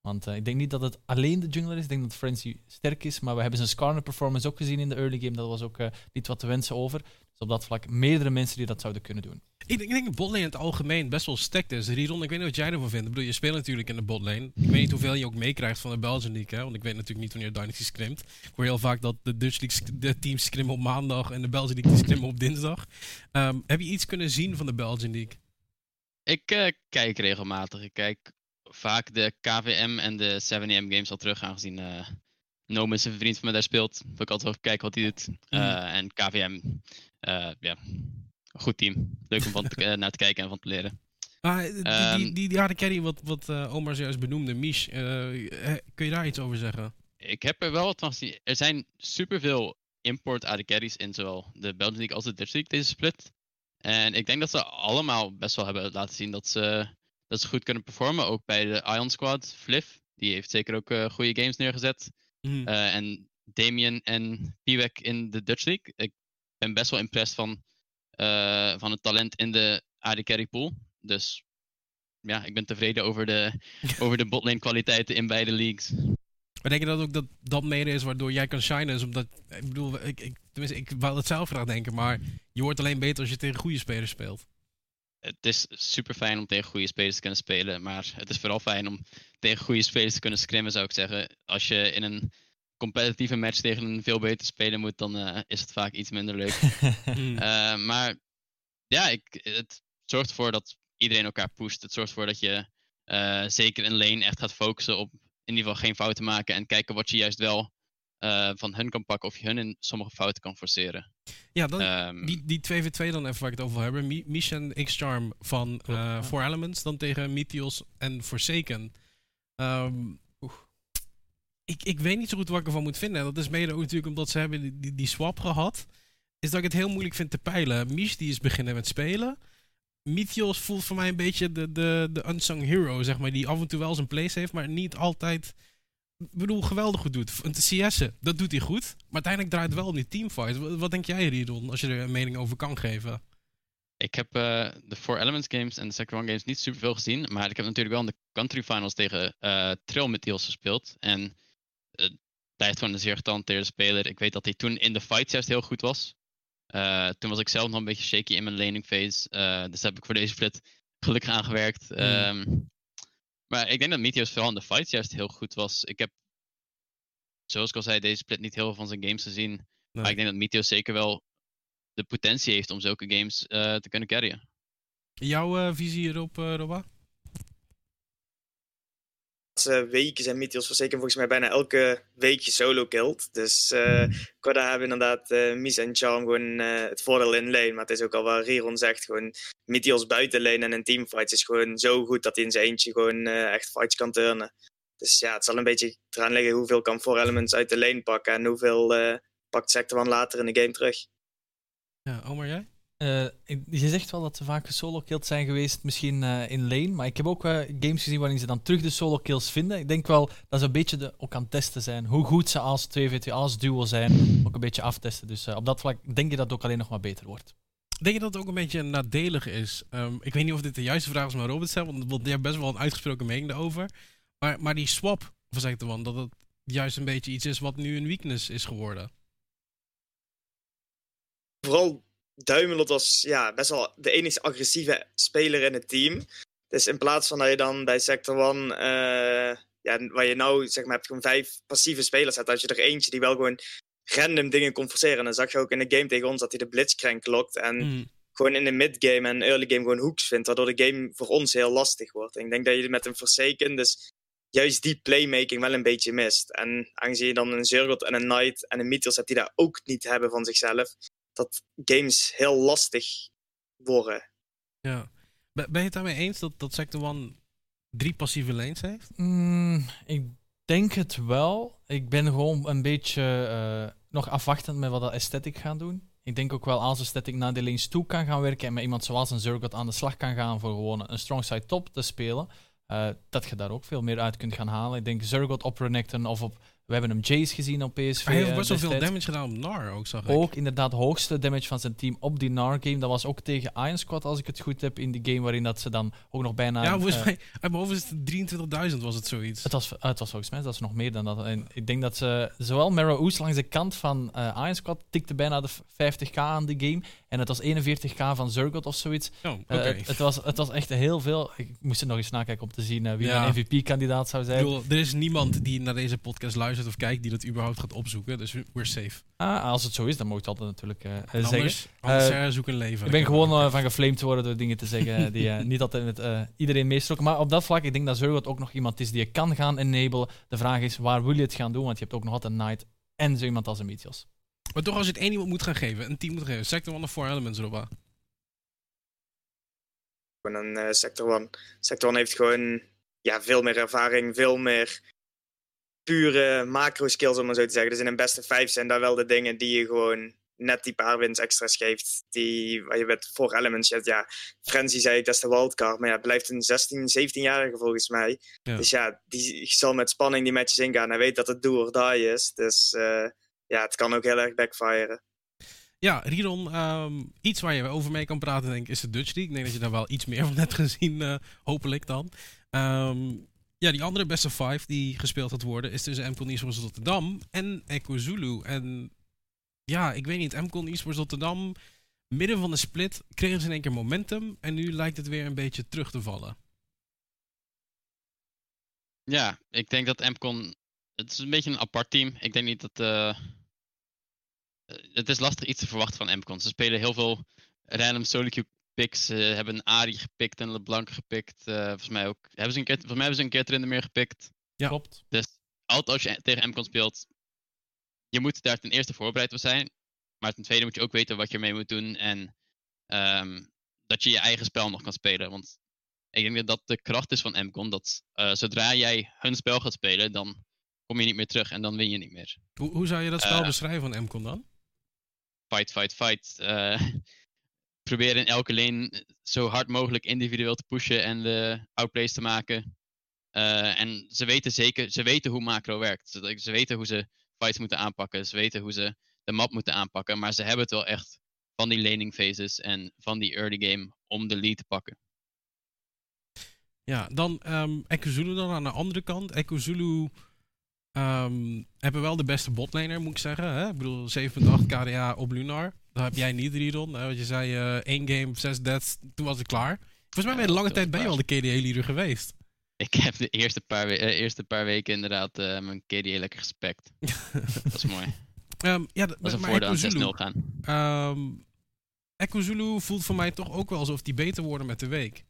Want uh, ik denk niet dat het alleen de jungler is. Ik denk dat Frenzy sterk is. Maar we hebben zijn Skarner performance ook gezien in de early game. Dat was ook uh, niet wat te wensen over. Dus op dat vlak meerdere mensen die dat zouden kunnen doen. Ik, ik denk dat botlane in het algemeen best wel stacked is. Ridon, ik weet niet wat jij ervan vindt. Ik bedoel, je speelt natuurlijk in de botlane. Ik weet niet hoeveel je ook meekrijgt van de Belgian League. Hè? Want ik weet natuurlijk niet wanneer Dynasty scrimt. Ik hoor heel vaak dat de Dutch League de teams scrimmen op maandag en de Belgian League scrimmen op dinsdag. Um, heb je iets kunnen zien van de Belgian League? Ik uh, kijk regelmatig. Ik kijk vaak de KVM en de 7am games al terug, aangezien uh, is een vriend van me daar speelt. Wil ik altijd wel kijken wat hij doet. Uh, en KVM, ja, goed team. Leuk om van te, naar te kijken en van te leren. Ah, die, um, die, ehm, die, harde carry wat, wat uh, Omar zojuist benoemde, Mish, uh, kun je daar iets over zeggen? Ik heb er wel wat van gezien. Er zijn superveel import carries in zowel de Belgian League als de Dutch League deze split. En ik denk dat ze allemaal best wel hebben laten zien dat ze, dat ze goed kunnen performen. Ook bij de Ion Squad, Fliff, die heeft zeker ook uh, goede games neergezet. Mm. en Damien en Piwek in de Dutch League. Ik ben best wel impressed van uh, van het talent in de AD Carry pool. Dus ja, ik ben tevreden over de, over de botlane kwaliteiten in beide leagues. Maar denk je dat ook dat dat mede is waardoor jij kan shinen? Is omdat, ik bedoel, ik, ik, tenminste, ik wou het zelf graag denken, maar je wordt alleen beter als je tegen goede spelers speelt. Het is super fijn om tegen goede spelers te kunnen spelen, maar het is vooral fijn om tegen goede spelers te kunnen scrimmen, zou ik zeggen. Als je in een competitieve match tegen een veel beter speler moet, dan uh, is het vaak iets minder leuk. uh, maar ja, ik, het zorgt ervoor dat iedereen elkaar pusht. Het zorgt ervoor dat je uh, zeker in lane echt gaat focussen op in ieder geval geen fouten maken en kijken wat je juist wel van hun kan pakken of je hun in sommige fouten kan forceren. Ja, dan, um, die, die 2v2 dan even waar ik het over wil hebben. Mish en X-Charm van uh, Four Elements dan tegen Meteos en Forsaken. Um, ik, ik weet niet zo goed wat ik ervan moet vinden. dat is mede ook natuurlijk omdat ze hebben die, die, die, swap gehad. Is dat ik het heel moeilijk vind te peilen. Mies die is beginnen met spelen. Mythios voelt voor mij een beetje de, de, de unsung hero, zeg maar. Die af en toe wel zijn place heeft, maar niet altijd... Ik bedoel, geweldig goed doet. CS, dat doet hij goed. Maar uiteindelijk draait het wel om die teamfight. Wat, denk jij, Riedon, als je er een mening over kan geven? Ik heb uh, de Four Elements games en de One games niet super veel gezien. Maar ik heb natuurlijk wel in de country finals tegen uh, Trail Mythios gespeeld. En uh, blijft gewoon een zeer getalenteerde speler. Ik weet dat hij toen in de fights juist heel goed was. Uh, toen was ik zelf nog een beetje shaky in mijn laning phase. Uh, dus heb ik voor deze split gelukkig aangewerkt. Mm. Um, maar ik denk dat Meteos vooral in de fights juist heel goed was. Ik heb, zoals ik al zei, deze split niet heel veel van zijn games gezien. Nee. Maar ik denk dat Meteos zeker wel de potentie heeft om zulke games uh, te kunnen carryen. Jouw visie hierop, Robba? Laatste weken zijn Mythios zeker volgens mij bijna elke weekje solo killed. Dus uh, Korda hebben inderdaad uh, en Charm gewoon uh, het voordeel in lane. Maar het is ook al wat Riron zegt, gewoon Mythios buiten lane en in teamfights is gewoon zo goed dat hij in zijn eentje gewoon echt fights kan turnen. Dus ja, het zal een beetje eraan liggen hoeveel kan 4 Elements uit de lane pakken en hoeveel pakt Sector later in de game terug. Ja, Omar, jij? Uh, je zegt wel dat ze vaak solo kills zijn geweest, misschien uh, in lane. Maar ik heb ook uh, games gezien waarin ze dan terug de solo kills vinden. Ik denk wel dat ze een beetje de, ook aan het testen zijn. Hoe goed ze als 2v2, als duo zijn. Ook een beetje aftesten. Dus op dat vlak denk je dat het ook alleen nog maar beter wordt. Denk je dat het ook een beetje nadelig is? Um, ik weet niet of dit de juiste vraag is, maar Robert stelt, want je hebt best wel een uitgesproken mening daarover. Maar, maar die swap van Sector dat het juist een beetje iets is wat nu een weakness is geworden. Vooral Duimelot was ja, best wel de enige agressieve speler in het team. Dus in plaats van dat je dan bij Sector 1, uh, ja, waar je nou zeg maar, hebt gewoon vijf passieve spelers hebt, had je er eentje die wel gewoon random dingen kon forceren. En dan zag je ook in de game tegen ons dat hij de blitzcrank lokt en mm. gewoon in de midgame en early game gewoon hooks vindt, waardoor de game voor ons heel lastig wordt. En ik denk dat je met een Forsaken dus juist die playmaking wel een beetje mist. En aangezien je dan een Zurgot en een Knight en een Mythos hebt die daar ook niet hebben van zichzelf, dat games heel lastig worden. Ja. Ben je het daarmee eens dat, dat Sector One drie passieve lanes heeft? Mm, ik denk het wel. Ik ben gewoon een beetje uh, nog afwachtend met wat dat aesthetic gaan doen. Ik denk ook wel als aesthetic naar de lanes toe kan gaan werken en met iemand zoals een Zurgot aan de slag kan gaan voor gewoon een strong side top te spelen, uh, dat je daar ook veel meer uit kunt gaan halen. Ik denk Zurgot op Renekton of op we hebben hem Jace gezien op PSV. Hij heeft best wel veel damage gedaan op Nar ook, zag ik. Ook inderdaad hoogste damage van zijn team op die Nar game. Dat was ook tegen Iron Squad, als ik het goed heb, in die game waarin dat ze dan ook nog bijna... Ja, volgens uh, mij, uit mijn hoofd is het 23.000 was het zoiets. Het was, het was volgens mij dat is nog meer dan dat. En ik denk dat ze, zowel Mara Oos langs de kant van uh, Iron Squad tikte bijna de 50k aan die game. En het was 41k van Zurgot of zoiets. Oh, okay. uh, het, het, was, het was echt heel veel. Ik moest er nog eens nakijken om te zien wie ja. een MVP-kandidaat zou zijn. Bedoel, er is niemand die naar deze podcast luistert of kijkt die dat überhaupt gaat opzoeken. Dus we're safe. Ah, als het zo is, dan moet je het altijd natuurlijk uh, anders, zeggen. Anders zoek een leven. Ik ben gewoon van geflamed worden door dingen te zeggen die niet altijd met iedereen meestroken. Maar op dat vlak, ik denk dat Zurgot ook nog iemand is die je kan gaan enablen. De vraag is, waar wil je het gaan doen? Want je hebt ook nog altijd Knight en zo iemand als een Mythios. Maar toch, als je het één iemand moet gaan geven, een team moet geven, Sector 1 of 4 Elements, Robba? Gewoon een uh, Sector 1. Sector 1 heeft gewoon ja, veel meer ervaring, veel meer pure macro-skills, om maar zo te zeggen. Dus in een beste 5 zijn daar wel de dingen die je gewoon net die paar wins extra's geeft. Die, waar je met 4 Elements hebt. Ja, Frenzy zei het is de wildcard, maar ja, het blijft een 16, 17-jarige volgens mij. Ja. Dus ja, die zal met spanning die matches ingaan. Hij weet dat het do or die is. Dus... Uh, ja, het kan ook heel erg backfiren. Ja, Riron, um, iets waar je over mee kan praten, denk ik, is de Dutch League. Ik denk dat je daar wel iets meer van hebt gezien, uh, hopelijk dan. Um, ja, die andere beste five die gespeeld gaat worden, is tussen MCON Esports Rotterdam en Echo Zulu. En ja, ik weet niet, MCON Esports Rotterdam, midden van de split, kregen ze in één keer momentum. En nu lijkt het weer een beetje terug te vallen. Ja, ik denk dat MCON het is een beetje een apart team. Ik denk niet dat. Uh, het is lastig iets te verwachten van MCON. Ze spelen heel veel random solo queue picks. Ze hebben een Ari gepikt en LeBlanc gepikt. Uh, volgens mij ook. Hebben ze een keer, volgens mij hebben ze een keer erin meer gepikt. Ja, klopt. Dus altijd als je tegen MCON speelt, je moet daar ten eerste voorbereid op zijn. Maar ten tweede moet je ook weten wat je ermee moet doen. En um, dat je je eigen spel nog kan spelen. Want ik denk dat dat de kracht is van MCON. Dat uh, zodra jij hun spel gaat spelen, dan kom je niet meer terug en dan win je niet meer. Hoe, hoe zou je dat spel uh, beschrijven van MCON dan? Fight, fight, fight. Uh, proberen in elke lane zo hard mogelijk individueel te pushen en de outplays te maken. Uh, en ze weten zeker, ze weten hoe macro werkt. Ze, weten hoe ze fights moeten aanpakken. Ze weten hoe ze de map moeten aanpakken. Maar ze hebben het wel echt van die laning phases en van die early game om de lead te pakken. Ja, dan um, Echo dan aan de andere kant. Echo Zulu ehm, hebben wel de beste botlaner, moet ik zeggen. Hè? Ik bedoel, 7.8 KDA op Lunar. Dat heb jij niet, Ridon. Uh, je zei uh, één game, zes deaths, toen was ik klaar. Volgens mij ben je de lange tijd ben je al de KDA-leader geweest. Ik heb de eerste paar, we eerste paar weken inderdaad mijn KDA lekker gespekt. dat is mooi. Um, ja, dat was een voordeel aan 6-0 gaan. Um, Echo Zulu voelt voor mij toch ook wel alsof die beter worden met de week.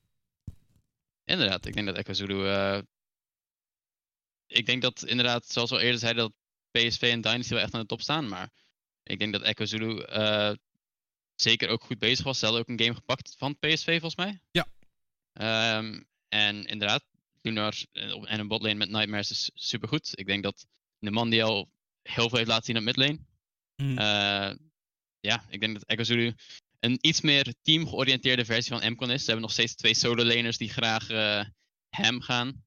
Inderdaad, ik denk dat Echo Zulu... Uh, ik denk dat inderdaad, zoals we al eerder zeiden, dat PSV en Dynasty wel echt aan de top staan. Maar ik denk dat Echo Zulu uh, zeker ook goed bezig was. Ze hadden ook een game gepakt van PSV volgens mij. Ja. Um, en inderdaad, Lunar en een botlane met Nightmares is super goed. Ik denk dat de man die al heel veel heeft laten zien op midlane. Mm. Uh, ja, ik denk dat Echo Zulu een iets meer team-georiënteerde versie van Mcon is. Ze hebben nog steeds twee solo-laners die graag uh, hem gaan.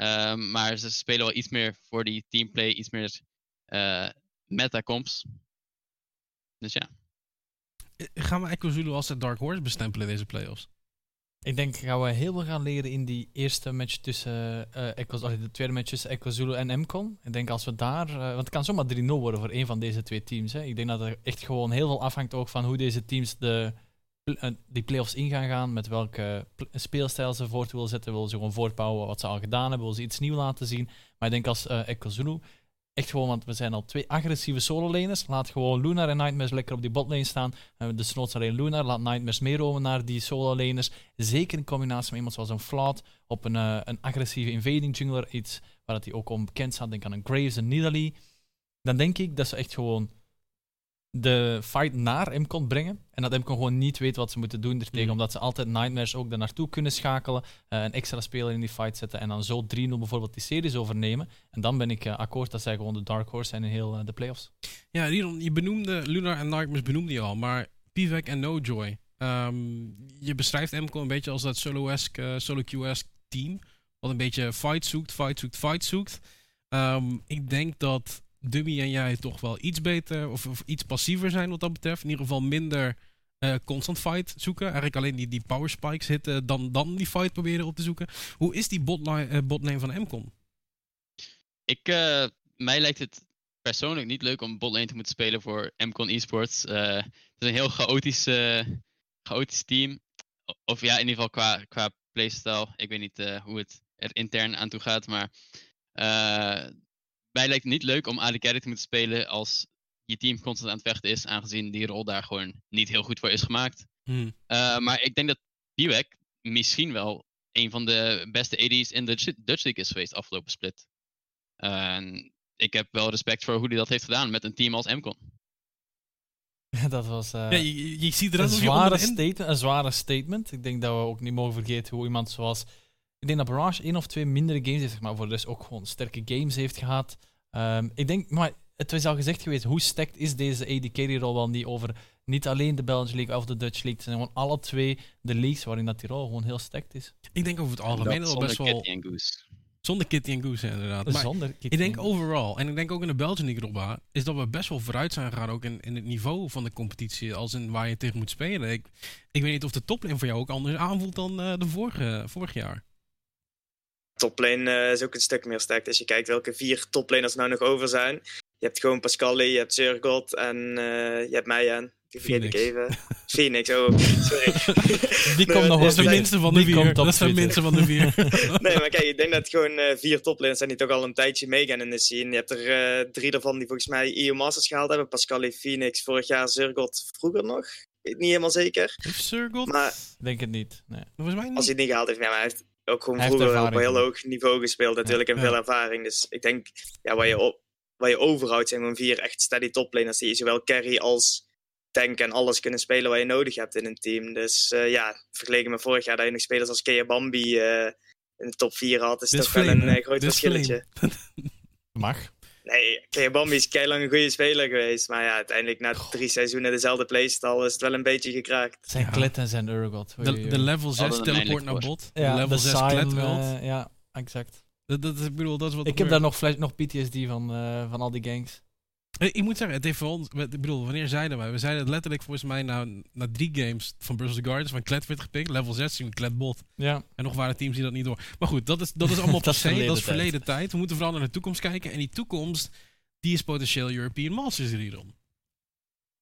Um, maar ze spelen wel iets meer voor die teamplay, iets meer uh, meta-comps. Dus ja. Gaan we Echo Zulu als de Dark Horse bestempelen deze playoffs? Ik denk gaan we heel veel gaan leren in die eerste match tussen uh, Echo, de tweede match tussen Echo Zulu en Mcon. Ik denk als we daar, uh, want het kan zomaar 3-0 worden voor een van deze twee teams. Hè. Ik denk dat er echt gewoon heel veel afhangt ook van hoe deze teams de, uh, die playoffs in gaan gaan, met welke speelstijl ze voort willen zetten. Willen ze gewoon voortbouwen wat ze al gedaan hebben, willen ze iets nieuws laten zien. Maar ik denk als Echo Zulu Echt gewoon, want we zijn al twee agressieve solo-laners. Laat gewoon Lunar en Nightmares lekker op die botlane staan. De snoots alleen Lunar. Laat Nightmares meeromen naar die solo-laners. Zeker in combinatie met iemand zoals een Flout op een, uh, een agressieve invading jungler. Iets waar hij ook onbekend staat. Denk aan een Graves, een Nidalee. Dan denk ik dat ze echt gewoon de fight naar MCON brengen. En dat MCON gewoon niet weet wat ze moeten doen ertegen. Mm. Omdat ze altijd Nightmares ook er naartoe kunnen schakelen. Uh, een extra speler in die fight zetten. En dan zo 3-0 bijvoorbeeld die series overnemen. En dan ben ik uh, akkoord dat zij gewoon de dark horse zijn in heel uh, de playoffs. Ja, Riedon, je benoemde Lunar en Nightmares benoemde je al. Maar Pivek en No Joy. Um, je beschrijft MCON een beetje als dat solo-esque, solo-Q-esque team. Wat een beetje fight zoekt, fight zoekt, fight zoekt. Um, ik denk dat Dummy en jij toch wel iets beter of, of, iets passiever zijn wat dat betreft. In ieder geval minder uh, constant fight zoeken. Eigenlijk alleen die, die power spikes hitten, dan, dan die fight proberen op te zoeken. Hoe is die botline, botlane van Mcon? Ik, mij lijkt het persoonlijk niet leuk om botlane te moeten spelen voor Mcon Esports. het is een heel chaotisch, chaotisch team. Of ja, in ieder geval qua, qua playstyle. Ik weet niet hoe het er intern aan toe gaat, maar mij lijkt het niet leuk om AD Carry te moeten spelen als je team constant aan het vechten is, aangezien die rol daar gewoon niet heel goed voor is gemaakt. Hmm. Uh, maar ik denk dat Biwek misschien wel een van de beste AD's in de Dutch League is geweest afgelopen split. En ik heb wel respect voor hoe hij dat heeft gedaan met een team als Mcon. dat was uh, ja, je, je, ziet er een, zware statement, een zware statement. Ik denk dat we ook niet mogen vergeten hoe iemand zoals ik denk dat Barrage één of twee mindere games heeft, maar voor de rest ook gewoon sterke games heeft gehad. Um, ik denk, maar het is al gezegd geweest, hoe sterk is deze AD carry-rol wel niet over niet alleen de Belgian League of de Dutch League. Het zijn gewoon alle twee de leagues waarin dat die rol gewoon heel sterk is. Ik denk over het algemeen al best wel... Kitty en Goose. Zonder Kitty en Goose, inderdaad. Maar Zonder Kitty ik denk overal, en ik denk ook in de Belgian League erop is dat we best wel vooruit zijn gegaan ook in, in het niveau van de competitie, als in waar je tegen moet spelen. Ik, ik weet niet of de toplane voor jou ook anders aanvoelt dan uh, de vorige, vorig jaar toplane uh, is ook een stuk meer sterk. Als je kijkt welke vier toplaners nou nog over zijn. Je hebt gewoon Pascal, je hebt Zurgot en uh, je hebt mij aan. Die vergeet ik even. Phoenix, oh, sorry. Die komt nog Dat is de minste van de vier. Dat is de minste van de vier. nee, maar kijk, ik denk dat gewoon uh, vier toplaners zijn die toch al een tijdje meegaan in de scene. Je hebt er uh, drie ervan die volgens mij EU Masters gehaald hebben. Pascal, Phoenix, vorig jaar Zurgot vroeger nog. Weet niet helemaal zeker. Heeft Zurgot? Maar, denk het niet. Nee. Volgens mij niet. Als hij het niet gehaald heeft, ja, maar hij heeft ook gewoon vroeger op een heel hoog niveau gespeeld natuurlijk en veel ervaring. Dus ik denk, ja, waar je, op, waar je overhoudt zijn gewoon vier echt steady toplaners die zowel carry als tank en alles kunnen spelen wat je nodig hebt in een team. Dus uh, ja, vergeleken met vorig jaar dat je nog spelers als Kea Bambi uh, in de top 4 had, is dat wel een uh, groot verschilletje. Mag. Nee, Kea Bambi is lang een goede speler geweest. Maar ja, uiteindelijk na drie seizoenen dezelfde playstyle is het wel een beetje gekraakt. Zijn ja. Klet en zijn Urgot. De, de, level 6 teleport naar bot. Ja, de level 6 Klet uh, ja, exact. Dat, dat, ik bedoel, dat is wat ik heb daar nog, flash, nog PTSD van, uh, van al die gangs. Eh, Ik moet zeggen, het heeft voor ons... Ik bedoel, wanneer zeiden wij? We zeiden het letterlijk volgens mij na, na drie games van Brussels Gardens. Van Klet werd gepikt. Level 16, Klet bot. Ja. En nog waren teams die dat niet door. Maar goed, dat is, dat is allemaal passé. verleden dat is verleden tijd. We moeten vooral naar de toekomst kijken. En die toekomst, die is potentieel European Masters Riedel.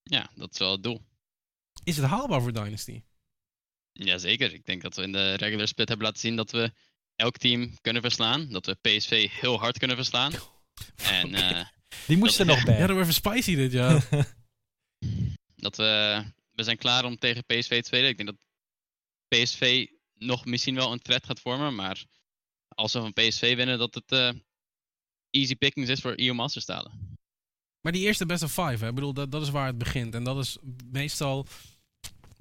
Ja, dat is wel het doel. Is het haalbaar voor Dynasty? Jazeker. Ik denk dat we in de regular split hebben laten zien dat we elk team kunnen verslaan. Dat we PSV heel hard kunnen verslaan. En eh, Die moest er Dat- nog bij. Ja, dat wordt even spicy dit jaar. dat we, we zijn klaar om tegen PSV te spelen. Ik denk dat PSV nog misschien wel een threat gaat vormen. Maar als we van PSV winnen, dat het eh, easy pickings is voor EU Masters stalen. maar die eerste best of five, hè? Ik bedoel, dat, dat is waar het begint. En dat is meestal...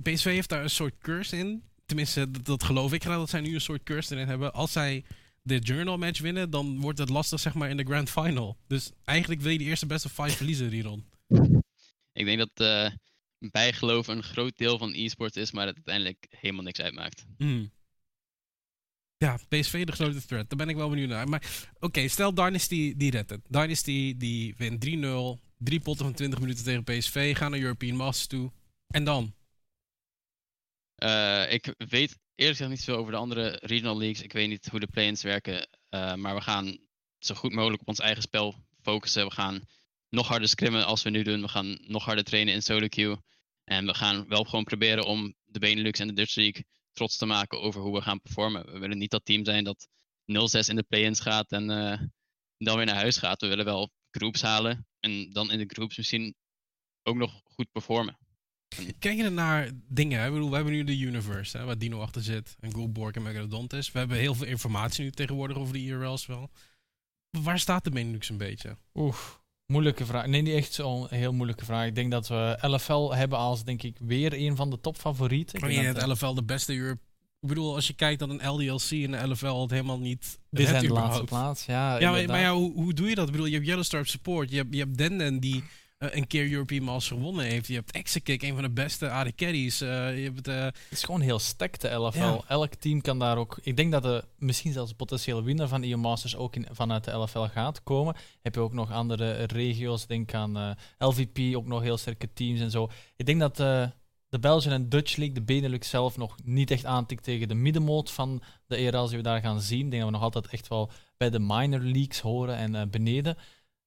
PSV heeft daar een soort curse in. Tenminste, dat, dat geloof ik graag dat zij nu een soort curse erin hebben. Als zij de journal match winnen, dan wordt het lastig, zeg maar, in de grand final. Dus eigenlijk wil je die eerste best of five verliezen, Riron. Ik denk dat eh bijgeloof een groot deel van e-sports is, maar het uiteindelijk helemaal niks uitmaakt. Mm. Ja, PSV de grote threat. Daar ben ik wel benieuwd naar. Maar oké, stel Dynasty die redt het. Dynasty die wint 3-0. Drie potten van 20 minuten tegen PSV. Gaan naar European Masters toe. En dan? Eh, ik weet eerlijk gezegd niet veel over de andere regional leagues. Ik weet niet hoe de play-ins werken. eh, maar we gaan zo goed mogelijk op ons eigen spel focussen. We gaan nog harder scrimmen als we nu doen. We gaan nog harder trainen in solo queue. En we gaan wel gewoon proberen om de Benelux en de Dutch League trots te maken over hoe we gaan performen. We willen niet dat team zijn dat 0-6 in de play-ins gaat en eh, dan weer naar huis gaat. We willen wel groups halen en dan in de groups misschien ook nog goed performen. Kijk je naar dingen? hè? Ik bedoel, we hebben nu de Universe, hè, waar Dino achter zit. En Goldborg en Megalodontis. We hebben heel veel informatie nu tegenwoordig over de IRL's wel. Waar staat de Benelux een beetje? Oeh, moeilijke vraag. Nee, niet echt zo'n heel moeilijke vraag. Ik denk dat we LFL hebben als, denk ik, weer een van de topfavorieten. Ik Kan denk dat, het LFL de beste Europe... Ik bedoel, als je kijkt dat een LDLC en de LFL het helemaal niet Dit zijn de laatste plaats. Ja, Ja, maar, ja, hoe, hoe doe je dat? Ik bedoel, je hebt Yellowstar support. Je hebt, je hebt Denden die een keer European Masters gewonnen heeft. Je hebt Exekick, een van de beste AD Carries. Eh, je hebt... eh, Het is gewoon heel sterk, de LFL. Ja. Elk team kan daar ook... Ik denk dat de misschien zelfs potentiële winnaar van EU Masters ook in, vanuit de LFL gaat komen. Heb je ook nog andere regio's. Denk aan eh, LVP, ook nog heel sterke teams en zo. Ik denk dat eh, de Belgian en Dutch League, de Benelux zelf, nog niet echt aantikt tegen de middenmoot van de ERL's die we daar gaan zien. Ik denk dat we nog altijd echt wel bij de minor leagues horen en eh, beneden.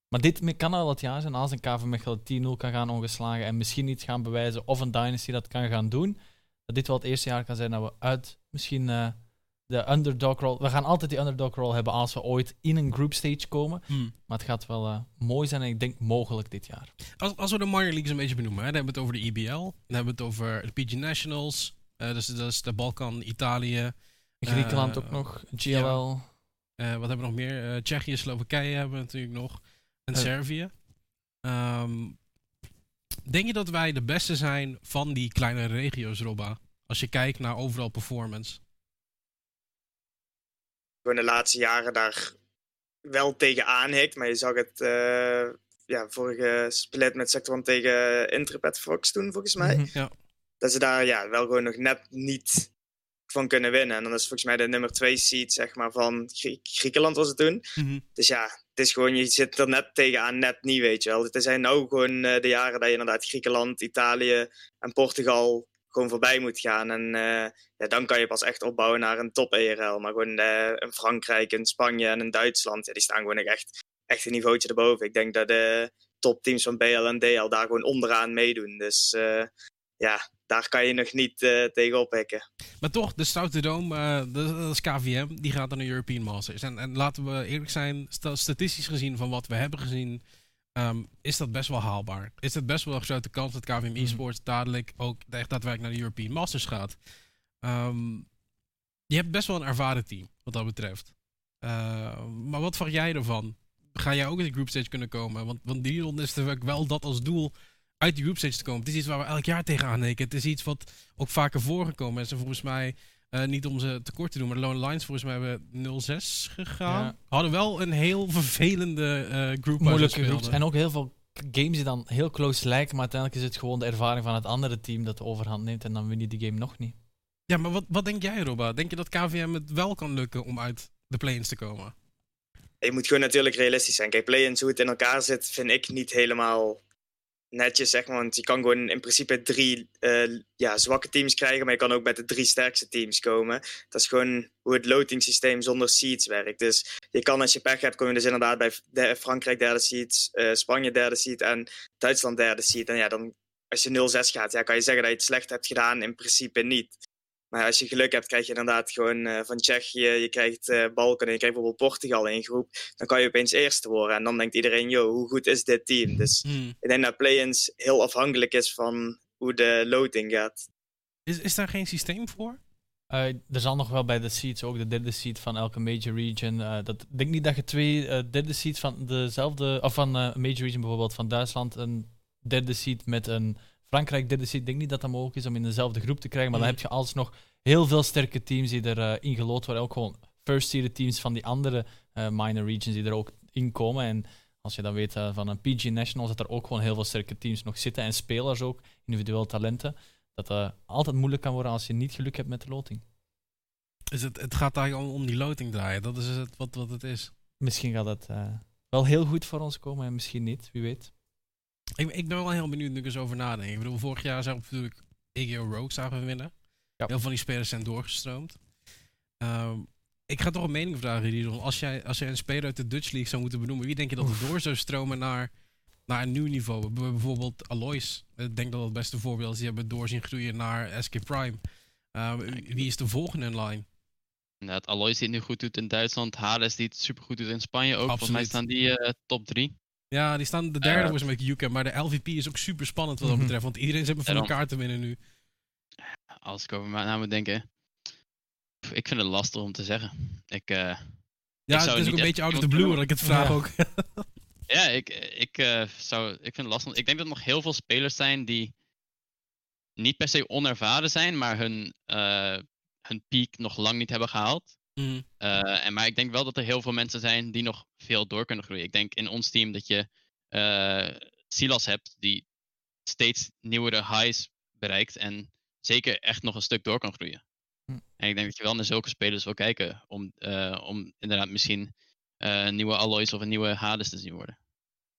Maar dit kan al het jaar zijn als een KV Mechelen 10-0 kan gaan ongeslagen en misschien iets gaan bewijzen of een Dynasty dat kan gaan doen. Dat dit wel het eerste jaar kan zijn dat we uit misschien eh, de underdog rol... We gaan altijd die underdog rol hebben als we ooit in een group stage komen. Maar het gaat wel eh, mooi zijn en ik denk mogelijk dit jaar. Als, als we de minor leagues een beetje benoemen, hè, dan hebben we het over de EBL. Dan hebben we het over de PG Nationals. eh dus dat is de Balkan, Italië. Griekenland ook nog, GLL. Wat hebben we nog meer? Tsjechië, Slowakije hebben we natuurlijk nog. En Eh. Servië. Ehm, denk je dat wij de beste zijn van die kleine regio's, Robba? Als je kijkt naar overal performance. Gewoon de laatste jaren daar wel tegen aanhikt. Maar je zag het eh, ja, vorige split met Sector tegen Intrepid Fox toen, volgens mij. Mhm. Ja. Dat ze daar ja, wel gewoon nog net niet van kunnen winnen. En dan is volgens mij de nummer 2 seed zeg maar, van Grie- Griekenland was het toen. Dus ja, het is gewoon, je zit er net tegenaan, net niet, weet je wel. Het zijn nou gewoon eh, de jaren dat je inderdaad Griekenland, Italië en Portugal gewoon voorbij moet gaan. En eh, ja, dan kan je pas echt opbouwen naar een top ERL. Maar gewoon eh een Frankrijk, een Spanje en een Duitsland, die staan gewoon echt, echt een niveautje erboven. Ik denk dat de topteams van BL en daar gewoon onderaan meedoen. Dus ja, daar kan je nog niet eh tegen ophekken. Maar toch, de Stoute Dome, eh, dat, is KVM, die gaat naar de European Masters. En, en laten we eerlijk zijn, sta- statistisch gezien van wat we hebben gezien, ehm, is dat best wel haalbaar. Is het best wel een grote kans dat KVM Mhm. eSports dadelijk ook echt daadwerkelijk naar de European Masters gaat. Ehm, je hebt best wel een ervaren team, wat dat betreft. Eh, maar wat verwacht jij ervan? Ga jij ook in de group stage kunnen komen? Want, want die ronde is natuurlijk wel dat als doel uit die group stage te komen. Het is iets waar we elk jaar tegenaan hikken. Het is iets wat ook vaker voorgekomen is. En volgens mij, eh, niet om ze tekort te doen, maar de Lone Lions volgens mij hebben 0-6 gegaan. Ja. Hadden wel een heel vervelende eh groep Moeilijke. En ook heel veel games die dan heel close lijken, maar uiteindelijk is het gewoon de ervaring van het andere team dat de overhand neemt en dan win je die game nog niet. Ja, maar wat, wat denk jij, Robba? Denk je dat KVM het wel kan lukken om uit de play-ins te komen? je moet gewoon natuurlijk realistisch zijn. Kijk, play-ins, hoe het in elkaar zit, vind ik niet helemaal netjes, zeg maar. Want je kan gewoon in principe drie uh, ja, zwakke teams krijgen, maar je kan ook met de drie sterkste teams komen. Dat is gewoon hoe het loting systeem zonder seeds werkt. Dus je kan als je pech hebt, kom je dus inderdaad bij Frankrijk derde seed, uh, Spanje derde seed en Duitsland derde seed. En ja, dan als je 0-6 gaat, ja, kan je zeggen dat je het slecht hebt gedaan. In principe niet. Maar als je geluk hebt, krijg je inderdaad gewoon uh, van Tsjechië, je krijgt uh, Balkan en je krijgt bijvoorbeeld Portugal in groep. Dan kan je opeens eerste worden. En dan denkt iedereen, yo, hoe goed is dit team? Dus hmm. ik denk dat play-ins heel afhankelijk is van hoe de loting gaat. Is, is daar geen systeem voor? Uh, er zal nog wel bij de seeds, ook de derde seed van elke major region. dat, ik denk niet dat je twee derde seeds van dezelfde, of van een major region bijvoorbeeld van Duitsland, een derde seed met een Frankrijk derde seed. Ik denk niet dat dat mogelijk is om in dezelfde groep te krijgen, maar dan heb je alsnog heel veel sterke teams die erin uh, gelood worden. Ook gewoon first seed teams van die andere uh, minor regions die er ook in komen. En als je dan weet uh, van een PG Nationals dat er ook gewoon heel veel sterke teams nog zitten en spelers ook, individuele talenten, dat het altijd moeilijk kan worden als je niet geluk hebt met de loting. Is het, het gaat eigenlijk om die loting draaien, dat is het, wat, wat het is. Misschien gaat het wel heel goed voor ons komen en misschien niet, wie weet. Ik, ik ben wel heel benieuwd nu ik eens over nadenk. Ik bedoel, vorig jaar zou natuurlijk EGO Rogue zagen we winnen. Ja. Heel van die spelers zijn doorgestroomd. Ehm, ik ga toch een mening vragen, Ridon. Als jij, als jij een speler uit de Dutch League zou moeten benoemen, wie denk je dat er door zou stromen naar, naar een nieuw niveau? Bijvoorbeeld Alois. Ik denk dat dat het beste voorbeeld is. Die hebben door zien groeien naar SK Prime. Ehm, wie is de volgende in line? Inderdaad, Alois die het nu goed doet in Duitsland. Hades die het super goed doet in Spanje ook. Absoluut. Volgens mij staan die uh, top 3. Ja, die staan de derde was met UK, maar de LVP is ook super spannend wat dat mhm. betreft, want iedereen zit me van elkaar te winnen nu. Als ik over mijn naam denken, ik vind het lastig om te zeggen. Ik, uh, ja, het is ook een beetje out of the blue dat ik het vraag ook. ja, ik, ik, uh, zou, ik vind het lastig. Ik denk dat er nog heel veel spelers zijn die niet per se onervaren zijn, maar hun, uh, hun piek nog lang niet hebben gehaald. Mm. en, maar ik denk wel dat er heel veel mensen zijn die nog veel door kunnen groeien. Ik denk in ons team dat je uh, Silas hebt die steeds nieuwere highs bereikt en zeker echt nog een stuk door kan groeien. Mm. En ik denk dat je wel naar zulke spelers wil kijken om, uh, om inderdaad misschien nieuwe alloys of een nieuwe Hades te zien worden.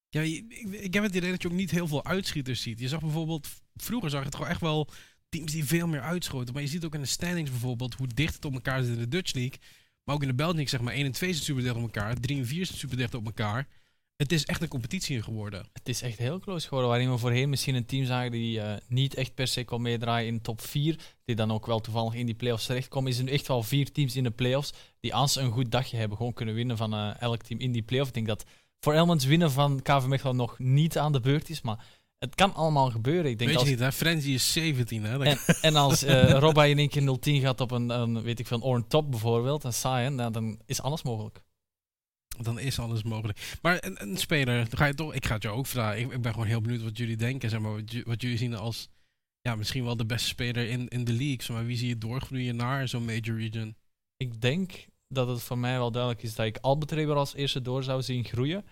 Ja, ik, ik heb het idee dat je ook niet heel veel uitschieters ziet. Je zag bijvoorbeeld, vroeger zag je het gewoon echt wel teams die veel meer uitschoten. Maar je ziet ook in de standings bijvoorbeeld hoe dicht het op elkaar zit in de Dutch League. Maar ook in de België, zeg maar 1 en 2 zit super dicht op elkaar. 3 en 4 zit super dicht op elkaar. Het is echt een competitie geworden. Het is echt heel close geworden. Waarin we voorheen misschien een team zagen die uh, niet echt per se kon meedraaien in top 4. Die dan ook wel toevallig in die playoffs terechtkomen. Is er nu echt wel vier teams in de playoffs. Die als een goed dagje hebben gewoon kunnen winnen van uh, elk team in die playoff. Ik denk dat voor Elmans winnen van KV Mechelen nog niet aan de beurt is. Maar het kan allemaal gebeuren. Ik denk weet je niet, hè? Frenzy is 17, hè? En, en als uh, Robba in één keer 010 gaat op een, een weet ik veel, Orn Top bijvoorbeeld, een Cyan, nou, dan is alles mogelijk. Dan is alles mogelijk. Maar een, een speler, ga je toch, ik ga het jou ook vragen. Ik, ik, ben gewoon heel benieuwd wat jullie denken. Zeg maar, wat, wat, jullie zien als ja, misschien wel de beste speler in, in de league. Maar wie zie je doorgroeien naar zo'n major region? Ik denk dat het voor mij wel duidelijk is dat ik Albetreber als eerste door zou zien groeien.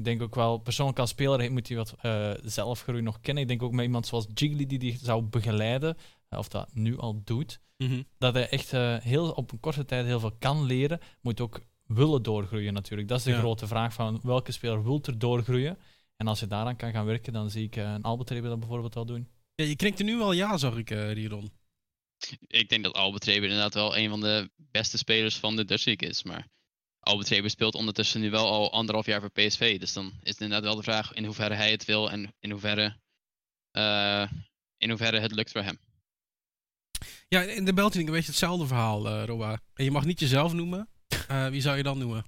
Ik denk ook wel, persoonlijk als speler moet hij wat uh, zelfgroei nog kennen. Ik denk ook met iemand zoals Jiggly die die zou begeleiden, uh, of dat nu al doet, mm dat hij echt uh, heel, op een korte tijd heel veel kan leren. Moet ook willen doorgroeien natuurlijk. Dat is de ja. grote vraag van welke speler wil er doorgroeien. En als je daaraan kan gaan werken, dan zie ik een Albert Reber dat bijvoorbeeld wel doen. Ja, je klinkt er nu wel ja, zag ik, uh, Riedon. Ik denk dat Albert Reber inderdaad wel een van de beste spelers van de Dutch League is, maar... Albert speelt ondertussen nu wel al anderhalf jaar voor PSV. Dus dan is het inderdaad wel de vraag in hoeverre hij het wil en in hoeverre, uh, in hoeverre het lukt voor hem. Ja, in de België een beetje hetzelfde verhaal, uh, Roa. En je mag niet jezelf noemen. Uh, wie zou je dan noemen?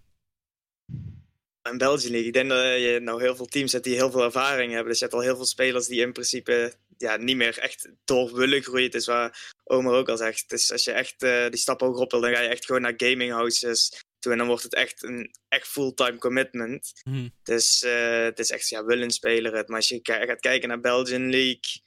In België Ik denk dat je nou heel veel teams hebt die heel veel ervaring hebben. Dus je hebt al heel veel spelers die in principe ja, niet meer echt door willen groeien. Het is waar Omer ook al zegt. Dus als je echt uh, die stap hoger op wil, dan ga je echt gewoon naar gaming houses toe. En dan wordt het echt een echt fulltime commitment. Mm. Dus uh, het is echt ja, willen spelen het. Maar als je gaat kijken naar Belgian League.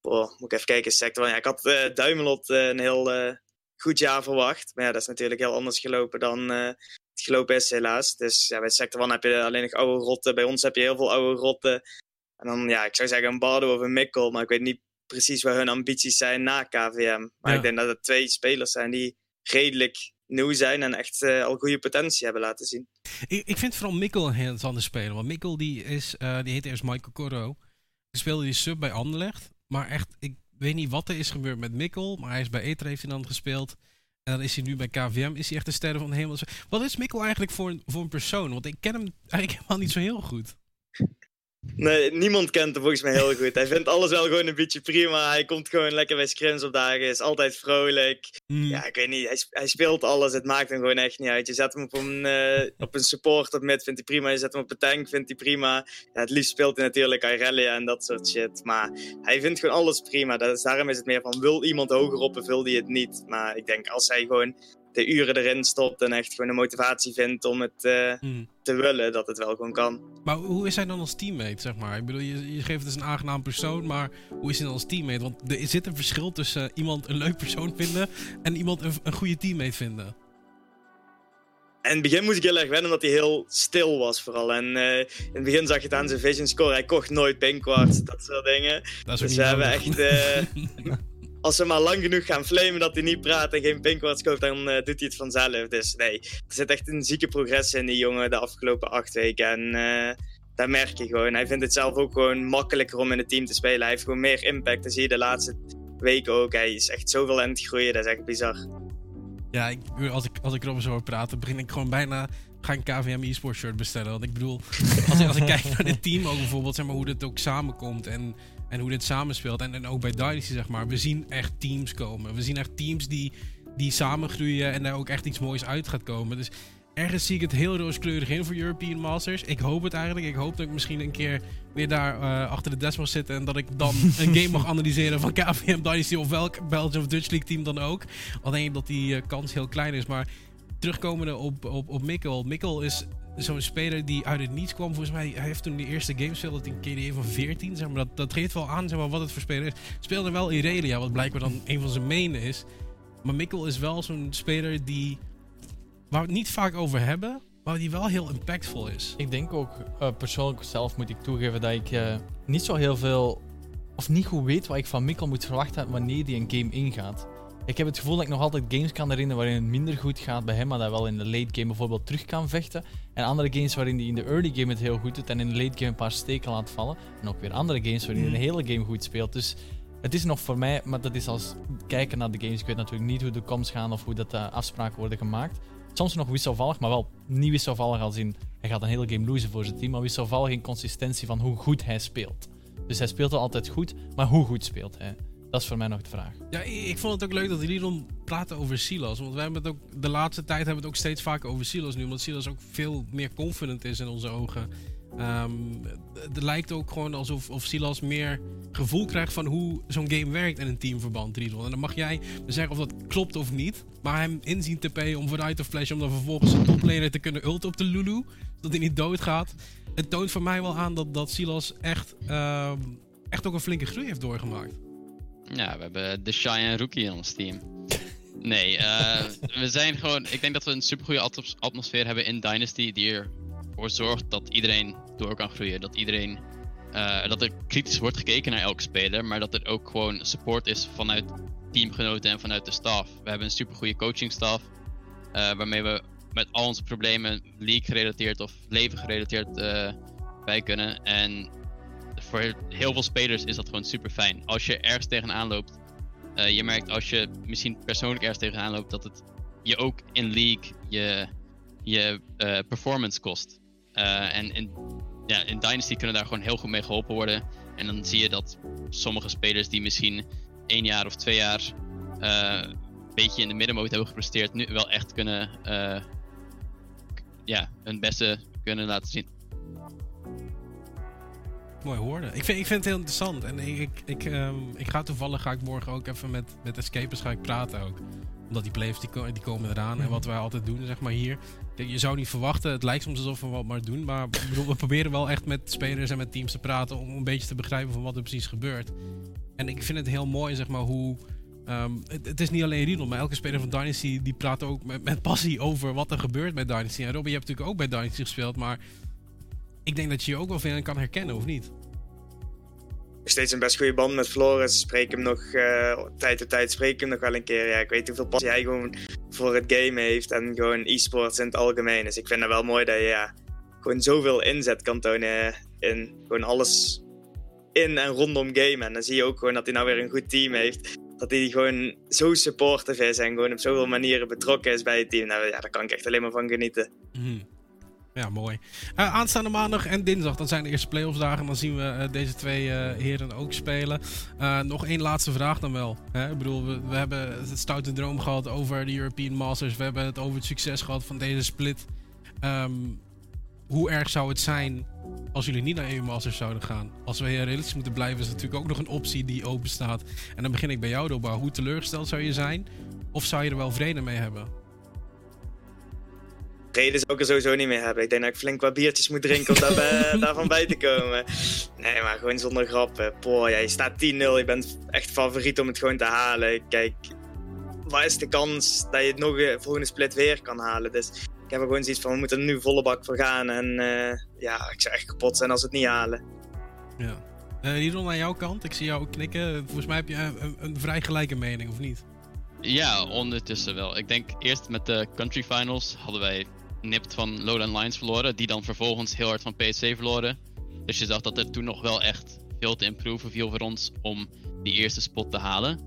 Boah, moet ik even kijken. Sector. Ja, ik had uh, Duimelot uh, een heel goed jaar verwacht. Maar ja, dat is natuurlijk heel anders gelopen dan het gelopen is, helaas. Dus ja, bij Sector 1 heb je alleen nog oude rotten. Bij ons heb je heel veel oude rotten. En dan, ja, ik zou zeggen een Bardo of een Mikkel. Maar ik weet niet precies waar hun ambities zijn na KVM. Maar ja. ik denk dat het twee spelers zijn die redelijk nieuw zijn en echt al goede potentie hebben laten zien. Ik, ik vind vooral Mikkel een heel speler. Want Mikkel die is, die heet eerst Michael Corro. Die speelde die sub bij Anderlecht. Maar echt, ik weet niet wat er is gebeurd met Mikkel. Maar hij is bij Eter heeft hij dan gespeeld. En dan is hij nu bij KVM. Is hij echt de sterren van de hemel. Wat is Mikkel eigenlijk voor voor een persoon? Want ik ken hem eigenlijk helemaal niet zo heel goed. Nee, niemand kent hem volgens mij heel goed. Hij vindt alles wel gewoon een beetje prima. Hij komt gewoon lekker bij scrims op dagen. Is altijd vrolijk. Hmm. Ja, ik weet niet. Hij, hij, speelt alles. Het maakt hem gewoon echt niet uit. Je zet hem op een, uh, op een support op mid, vindt hij prima. Je zet hem op een tank, vindt hij prima. Ja, het liefst speelt hij natuurlijk Irelia en dat soort shit. Maar hij vindt gewoon alles prima. Dat is, daarom is het meer van, wil iemand hoger op of wil hij het niet? Maar ik denk, als hij gewoon de uren erin stopt en echt gewoon de motivatie vindt om het uh, te willen, dat het wel gewoon kan. Maar hoe is hij dan als teammate, zeg maar? Ik bedoel, je, je geeft het een aangenaam persoon, maar hoe is hij dan als teammate? Want er zit een verschil tussen iemand een leuk persoon vinden en iemand een, een goede teammate vinden. In het begin moest ik heel erg wennen omdat hij heel stil was vooral. En uh, in het begin zag je het aan zijn vision score. Hij kocht nooit pinkwards, dat soort dingen. Dat is dus we hebben echt... Uh, als ze maar lang genoeg gaan flamen dat hij niet praat en geen pinkwards koopt, dan uh, doet hij het vanzelf. Dus nee, er zit echt een zieke progressie in die jongen de afgelopen acht weken. En uh, daar merk je gewoon. Hij vindt het zelf ook gewoon makkelijker om in het team te spelen. Hij heeft gewoon meer impact. Dat zie je de laatste weken ook. Hij is echt zoveel aan het groeien. Dat is echt bizar. Ja, ik, als, ik, als ik erover zou praten, begin ik gewoon bijna ga een KVM e-sport shirt bestellen. Want ik bedoel, als, ik, als ik kijk naar dit team ook bijvoorbeeld, zeg maar, hoe dit ook samenkomt en en hoe dit samenspeelt. En, en ook bij Dynasty, zeg maar. We zien echt teams komen. We zien echt teams die, die samengroeien en daar ook echt iets moois uit gaat komen. Dus ergens zie ik het heel rooskleurig in voor European Masters. Ik hoop het eigenlijk. Ik hoop dat ik misschien een keer weer daar uh, achter de desk mag zitten. En dat ik dan een game mag analyseren van KVM Dynasty of welk Belgian of Dutch League team dan ook. Alleen dat die uh, kans heel klein is. Maar terugkomende op, op, op Mikkel. Mikkel is zo'n speler die uit het niets kwam. Volgens mij hij heeft toen de eerste game speelde in KDE van 14. Zeg maar, dat, dat geeft wel aan zeg maar, wat het voor speler is. Speelde wel Irelia, wat blijkbaar dan een van zijn menen is. Maar Mikkel is wel zo'n speler die. waar we het niet vaak over hebben. Maar die wel heel impactvol is. Ik denk ook, uh, persoonlijk zelf moet ik toegeven dat ik uh, niet zo heel veel. of niet goed weet wat ik van Mikkel moet verwachten wanneer hij een game ingaat. Ik heb het gevoel dat ik nog altijd games kan herinneren waarin het minder goed gaat bij hem, maar dat wel in de late game bijvoorbeeld terug kan vechten. En andere games waarin hij in de early game het heel goed doet en in de late game een paar steken laat vallen. En ook weer andere games waarin hij de hele game goed speelt. Dus het is nog voor mij, maar dat is als kijken naar de games. Ik weet natuurlijk niet hoe de comms gaan of hoe dat de afspraken worden gemaakt. Soms nog wisselvallig, maar wel niet wisselvallig als in hij gaat een hele game losen voor zijn team, maar wisselvallig in consistentie van hoe goed hij speelt. Dus hij speelt er altijd goed, maar hoe goed speelt hij? Dat is voor mij nog de vraag. Ja, ik vond het ook leuk dat Lidon praten over Silas. Want wij hebben het ook de laatste tijd hebben we het ook steeds vaker over Silas nu. Omdat Silas ook veel meer confident is in onze ogen. Um, het lijkt ook gewoon alsof of Silas meer gevoel krijgt van hoe zo'n game werkt in een teamverband, Riedel. En dan mag jij zeggen of dat klopt of niet. Maar hem inzien te payen om vooruit te flashen. Om dan vervolgens een toplaner te kunnen ult op de Lulu. Zodat hij niet doodgaat. Het toont voor mij wel aan dat, dat Silas echt, um, echt ook een flinke groei heeft doorgemaakt. Ja, we hebben de Shy en Rookie in ons team. Nee, uh, we zijn gewoon. Ik denk dat we een supergoeie atmosfeer hebben in Dynasty. Die ervoor zorgt dat iedereen door kan groeien. Dat iedereen. Uh, dat er kritisch wordt gekeken naar elke speler. Maar dat er ook gewoon support is vanuit teamgenoten en vanuit de staf. We hebben een supergoeie coachingstaf. Uh, waarmee we met al onze problemen, league gerelateerd of leven gerelateerd, bij kunnen. En voor heel veel spelers is dat gewoon super fijn. Als je ergens tegenaan loopt, uh, je merkt als je misschien persoonlijk ergens tegenaan loopt, dat het je ook in league je, je uh, performance kost. Uh, en in, ja, in Dynasty kunnen daar gewoon heel goed mee geholpen worden. En dan zie je dat sommige spelers die misschien één jaar of twee jaar een beetje in de middenmoot hebben gepresteerd, nu wel echt kunnen ja, hun beste kunnen laten zien. Mooi hoorde. Ik vind, ik vind het heel interessant. En ik, ik, um, ik ga toevallig ga ik morgen ook even met, met Escapers ga ik praten ook. Omdat die playoffs die, die komen eraan. En wat wij altijd doen, zeg maar hier. Je zou niet verwachten, het lijkt soms alsof we wat maar doen. Maar bedoel, we proberen wel echt met spelers en met teams te praten. Om een beetje te begrijpen van wat er precies gebeurt. En ik vind het heel mooi, zeg maar, hoe. Um, het, het, is niet alleen Riedel, maar elke speler van Dynasty die praat ook met, met passie over wat er gebeurt bij Dynasty. En Robby, je hebt natuurlijk ook bij Dynasty gespeeld, maar ik denk dat je je ook wel veel kan herkennen, of niet? steeds een best goede band met Floris. Spreek hem nog, uh, tijd tot tijd spreek hem nog wel een keer. Ja, ik weet hoeveel passie hij gewoon voor het game heeft en gewoon e-sports in het algemeen. Dus ik vind het wel mooi dat je ja, gewoon zoveel inzet kan tonen in gewoon alles in en rondom game. En dan zie je ook gewoon dat hij nou weer een goed team heeft. Dat hij gewoon zo supportive is en gewoon op zoveel manieren betrokken is bij het team. Nou ja, daar kan ik echt alleen maar van genieten. Mhm. Ja, mooi. Uh, aanstaande maandag en dinsdag, dan zijn de eerste playoffs dagen. Dan zien we uh, deze twee uh, heren ook spelen. nog één laatste vraag dan wel. Hè? Ik bedoel, we, we, hebben het stoute droom gehad over de European Masters. We hebben het over het succes gehad van deze split. Um, hoe erg zou het zijn als jullie niet naar EU Masters zouden gaan? Als we heel realistisch moeten blijven, is natuurlijk ook nog een optie die open staat. En dan begin ik bij jou, Doba. Hoe teleurgesteld zou je zijn? Of zou je er wel vrede mee hebben? Vrede zou ik er sowieso niet mee hebben. Ik denk dat ik flink wat biertjes moet drinken om daar, daarvan bij te komen. Nee, maar gewoon zonder grappen. Poh, ja, je staat 10-0. Je bent echt favoriet om het gewoon te halen. Kijk, waar is de kans dat je het nog een volgende split weer kan halen? Dus ik heb er gewoon zoiets van, we moeten er nu volle bak voor gaan. En uh, ja, ik zou echt kapot zijn als we het niet halen. Ja. Uh, aan jouw kant, ik zie jou knikken. Volgens mij heb je een, een, vrij gelijke mening, of niet? Ja, ondertussen wel. Ik denk eerst met de country finals hadden wij nipt van Lowland Lions verloren. Die dan vervolgens heel hard van PSC verloren. Dus je zag dat er toen nog wel echt veel te improven viel voor ons om die eerste spot te halen.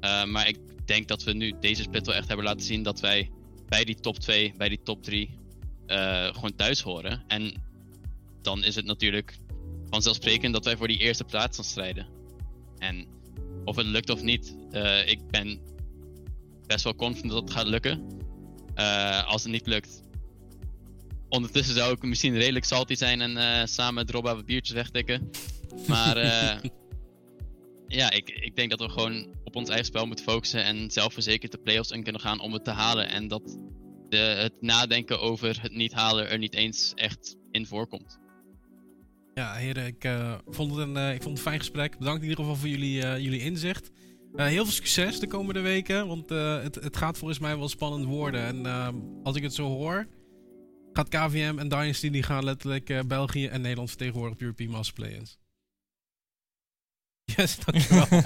Uh, maar ik denk dat we nu deze split wel echt hebben laten zien dat wij bij die top 2, bij die top 3 uh, eh, gewoon thuis horen. En dan is het natuurlijk vanzelfsprekend dat wij voor die eerste plaats gaan strijden. En of het lukt of niet, uh, ik ben best wel confident dat het gaat lukken. Als het niet lukt, ondertussen zou ik misschien redelijk salty zijn en samen met Robba wat biertjes wegtikken. Maar ja, ik, ik denk dat we gewoon op ons eigen spel moeten focussen en zelfverzekerd de playoffs in kunnen gaan om het te halen. En dat de, het nadenken over het niet halen er niet eens echt in voorkomt. Ja, heren, ik, uh, vond, het een, uh, ik vond het een fijn gesprek. Bedankt in ieder geval voor jullie, uh, jullie inzicht. heel veel succes de komende weken, want het, het gaat volgens mij wel spannend worden. En als ik het zo hoor, gaat KVM en Dynasty die gaan letterlijk België en Nederland vertegenwoordigen op European Master Play-ins. Yes, dankjewel.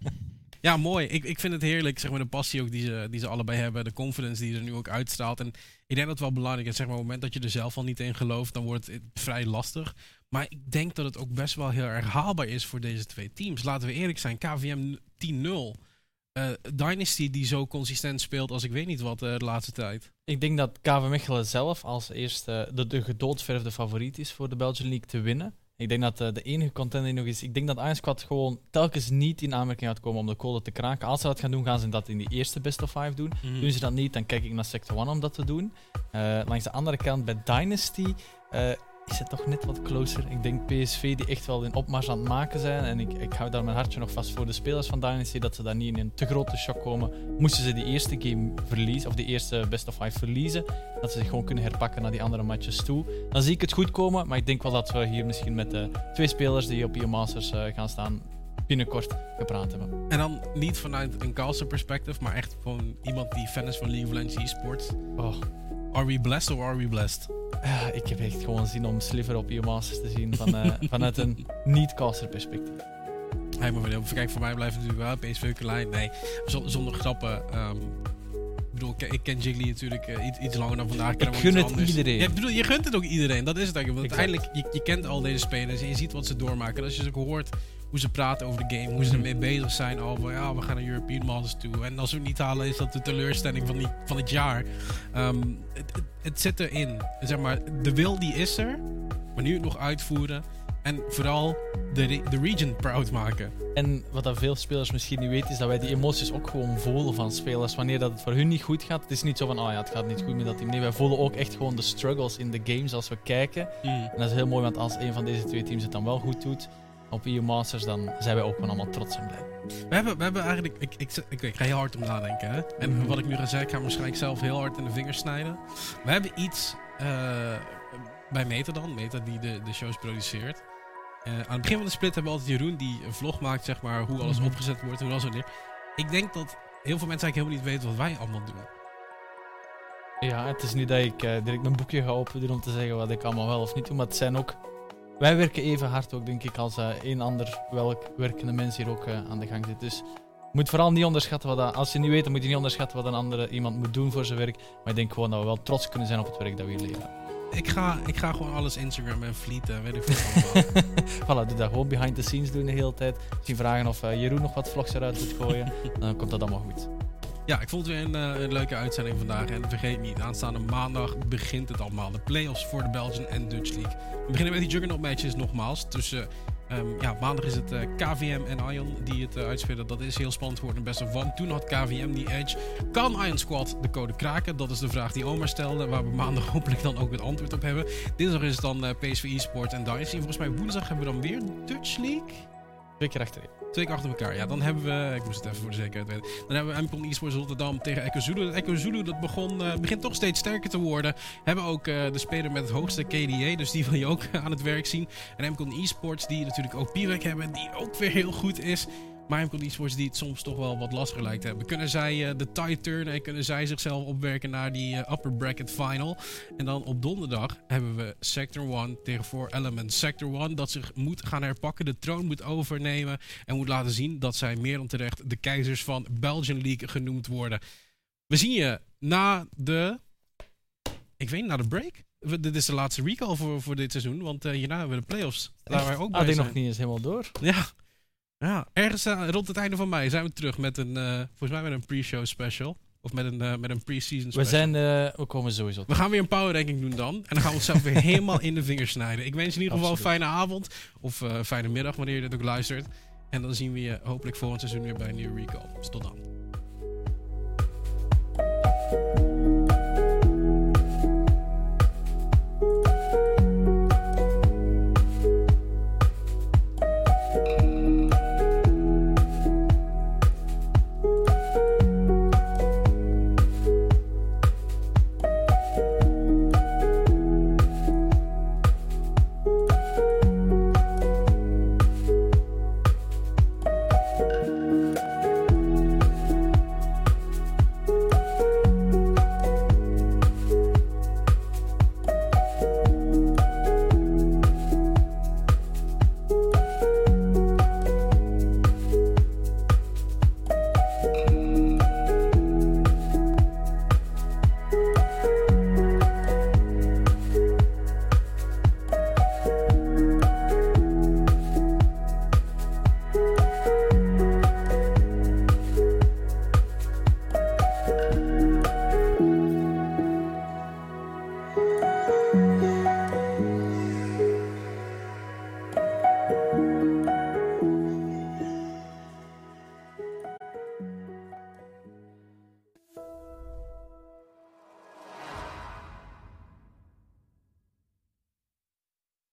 ja, mooi. Ik, ik vind het heerlijk, zeg maar, de passie ook die ze, die ze allebei hebben. De confidence die er nu ook uitstraalt. En ik denk dat het wel belangrijk is, zeg maar, op het moment dat je er zelf al niet in gelooft, dan wordt het vrij lastig. Maar ik denk dat het ook best wel heel erg haalbaar is voor deze twee teams. Laten we eerlijk zijn, KVM 10-0. Uh, Dynasty die zo consistent speelt als ik weet niet wat uh, de laatste tijd. Ik denk dat KV Mechelen zelf als eerste de, de gedoodverfde favoriet is voor de Belgian League te winnen. Ik denk dat uh, de enige contender nog is. Ik denk dat Squad gewoon telkens niet in aanmerking gaat komen om de code te kraken. Als ze dat gaan doen, gaan ze dat in die eerste best of five doen. Mm. Doen ze dat niet, dan kijk ik naar Sector 1 om dat te doen. Langs de andere kant bij Dynasty. Is het toch net wat closer. Ik denk PSV die echt wel in opmars aan het maken zijn. En ik, ik hou daar mijn hartje nog vast voor de spelers van Dynasty. Dat ze daar niet in een te grote shock komen. Moesten ze die eerste game verliezen, of die eerste best of five verliezen. Dat ze zich gewoon kunnen herpakken naar die andere matches toe. Dan zie ik het goed komen. Maar ik denk wel dat we hier misschien met de twee spelers die op e Masters uh, gaan staan binnenkort gepraat hebben. En dan niet vanuit een caster perspective, maar echt gewoon iemand die fan is van League of Legends eSports. Oh. Are we blessed or are we blessed? Ik heb echt gewoon zin om Sliver op je Masters te zien van, uh, vanuit een niet-caster perspectief. Hey, maar kijk, voor mij blijft het natuurlijk wel PSV lijn. Nee, zonder grappen. Um, ik bedoel, ik ken Jiggly natuurlijk uh, iets, iets, langer dan vandaag. Ik gun het anders. iedereen. Ja, bedoel, je gunt het ook iedereen. Dat is het eigenlijk. Want uiteindelijk, je, je kent al deze spelers en je ziet wat ze doormaken. En als je ze ook hoort hoe ze praten over de game, hoe ze ermee bezig zijn over ja, we gaan naar European Masters toe. En als we het niet halen, is dat de teleurstelling van, die, van het jaar. Um, het, het, het, zit erin. Zeg maar, de wil die is er, maar nu het nog uitvoeren. En vooral de, de region proud maken. En wat dat veel spelers misschien niet weten, is dat wij die emoties ook gewoon voelen van spelers. Wanneer dat het voor hun niet goed gaat, het is niet zo van, oh ja, het gaat niet goed met dat team. Nee, wij voelen ook echt gewoon de struggles in de games als we kijken. Mm. En dat is heel mooi, want als een van deze twee teams het dan wel goed doet, op EU Masters, dan zijn wij ook gewoon allemaal trots en blij. We hebben, we hebben eigenlijk, ik, ik, ik, ik ga heel hard om nadenken. Hè? En mhm. wat ik nu ga zeggen, ik ga waarschijnlijk zelf heel hard in de vingers snijden. We hebben iets uh, bij Meta dan, Meta die de, de shows produceert. Uh, aan het begin van de split hebben we altijd Jeroen die een vlog maakt, zeg maar, hoe alles mhm. opgezet wordt, hoe alles wanneer. Ik denk dat heel veel mensen eigenlijk helemaal niet weten wat wij allemaal doen. Ja, het is niet dat ik uh, direct mijn boekje ga openen om te zeggen wat ik allemaal wel of niet doe, maar het zijn ook wij werken even hard ook, denk ik, als een ander welk werkende mens hier ook uh, aan de gang zit. Dus moet vooral niet onderschatten wat dat, als je niet weet, dan moet je niet onderschatten wat een andere iemand moet doen voor zijn werk. Maar ik denk gewoon dat we wel trots kunnen zijn op het werk dat we hier leveren. Ik ga, ik ga gewoon alles Instagram en fleeten, weet ik veel voilà, doe dat gewoon behind the scenes doen de hele tijd. Misschien vragen of uh, Jeroen nog wat vlogs eruit moet gooien. dan komt dat allemaal goed. Ja, ik vond het weer een, uh, een, leuke uitzending vandaag. En vergeet niet, aanstaande maandag begint het allemaal. De playoffs voor de Belgian en Dutch League. We beginnen met die Juggernaut matches nogmaals. Tussen um, ja, maandag is het uh, KVM en Ion die het uh, uitspelen. Dat is heel spannend geworden. Best of one. Toen had KVM die edge. Kan Ion Squad de code kraken? Dat is de vraag die Omar stelde. Waar we maandag hopelijk dan ook het antwoord op hebben. Dinsdag is het dan PSV eSport en Dynasty. Volgens mij woensdag hebben we dan weer Dutch League. Twee keer achterin. Twee keer achter elkaar. Ja, dan hebben we... Ik moest het even voor de zekerheid weten. Dan hebben we MCON eSports Rotterdam tegen Echo Zulu. Echo Zulu dat begon, uh, begint toch steeds sterker te worden. Hebben ook uh, de speler met het hoogste KDA. Dus die wil je ook aan het werk zien. En MCON eSports die natuurlijk ook Piwek hebben. Die ook weer heel goed is. Maar MCON eSports die het soms toch wel wat lastiger lijkt te hebben. Kunnen zij uh, de tide turnen en kunnen zij zichzelf opwerken naar die uh, upper bracket final. En dan op donderdag hebben we Sector 1 tegen 4 Elements. Sector 1 dat zich moet gaan herpakken, de troon moet overnemen. En moet laten zien dat zij meer dan terecht de keizers van Belgian League genoemd worden. We zien je na de... Ik weet na de break. Dit is de laatste recall voor, voor dit seizoen, want uh, hierna hebben we de playoffs. Daar wij ook bij Had ik nog niet eens helemaal door. Ja, ja, ergens uh, rond het einde van mei zijn we terug met een, uh, volgens mij met een pre-show special. Of met een, uh, met een pre-season special. We zijn, we komen sowieso. We gaan weer een power ranking doen dan. En dan gaan we onszelf weer helemaal in de vingers snijden. Ik wens in ieder geval een fijne avond. Of fijne middag wanneer je dit ook luistert. En dan zien we je hopelijk volgend seizoen weer bij een nieuwe recall. Dus tot dan.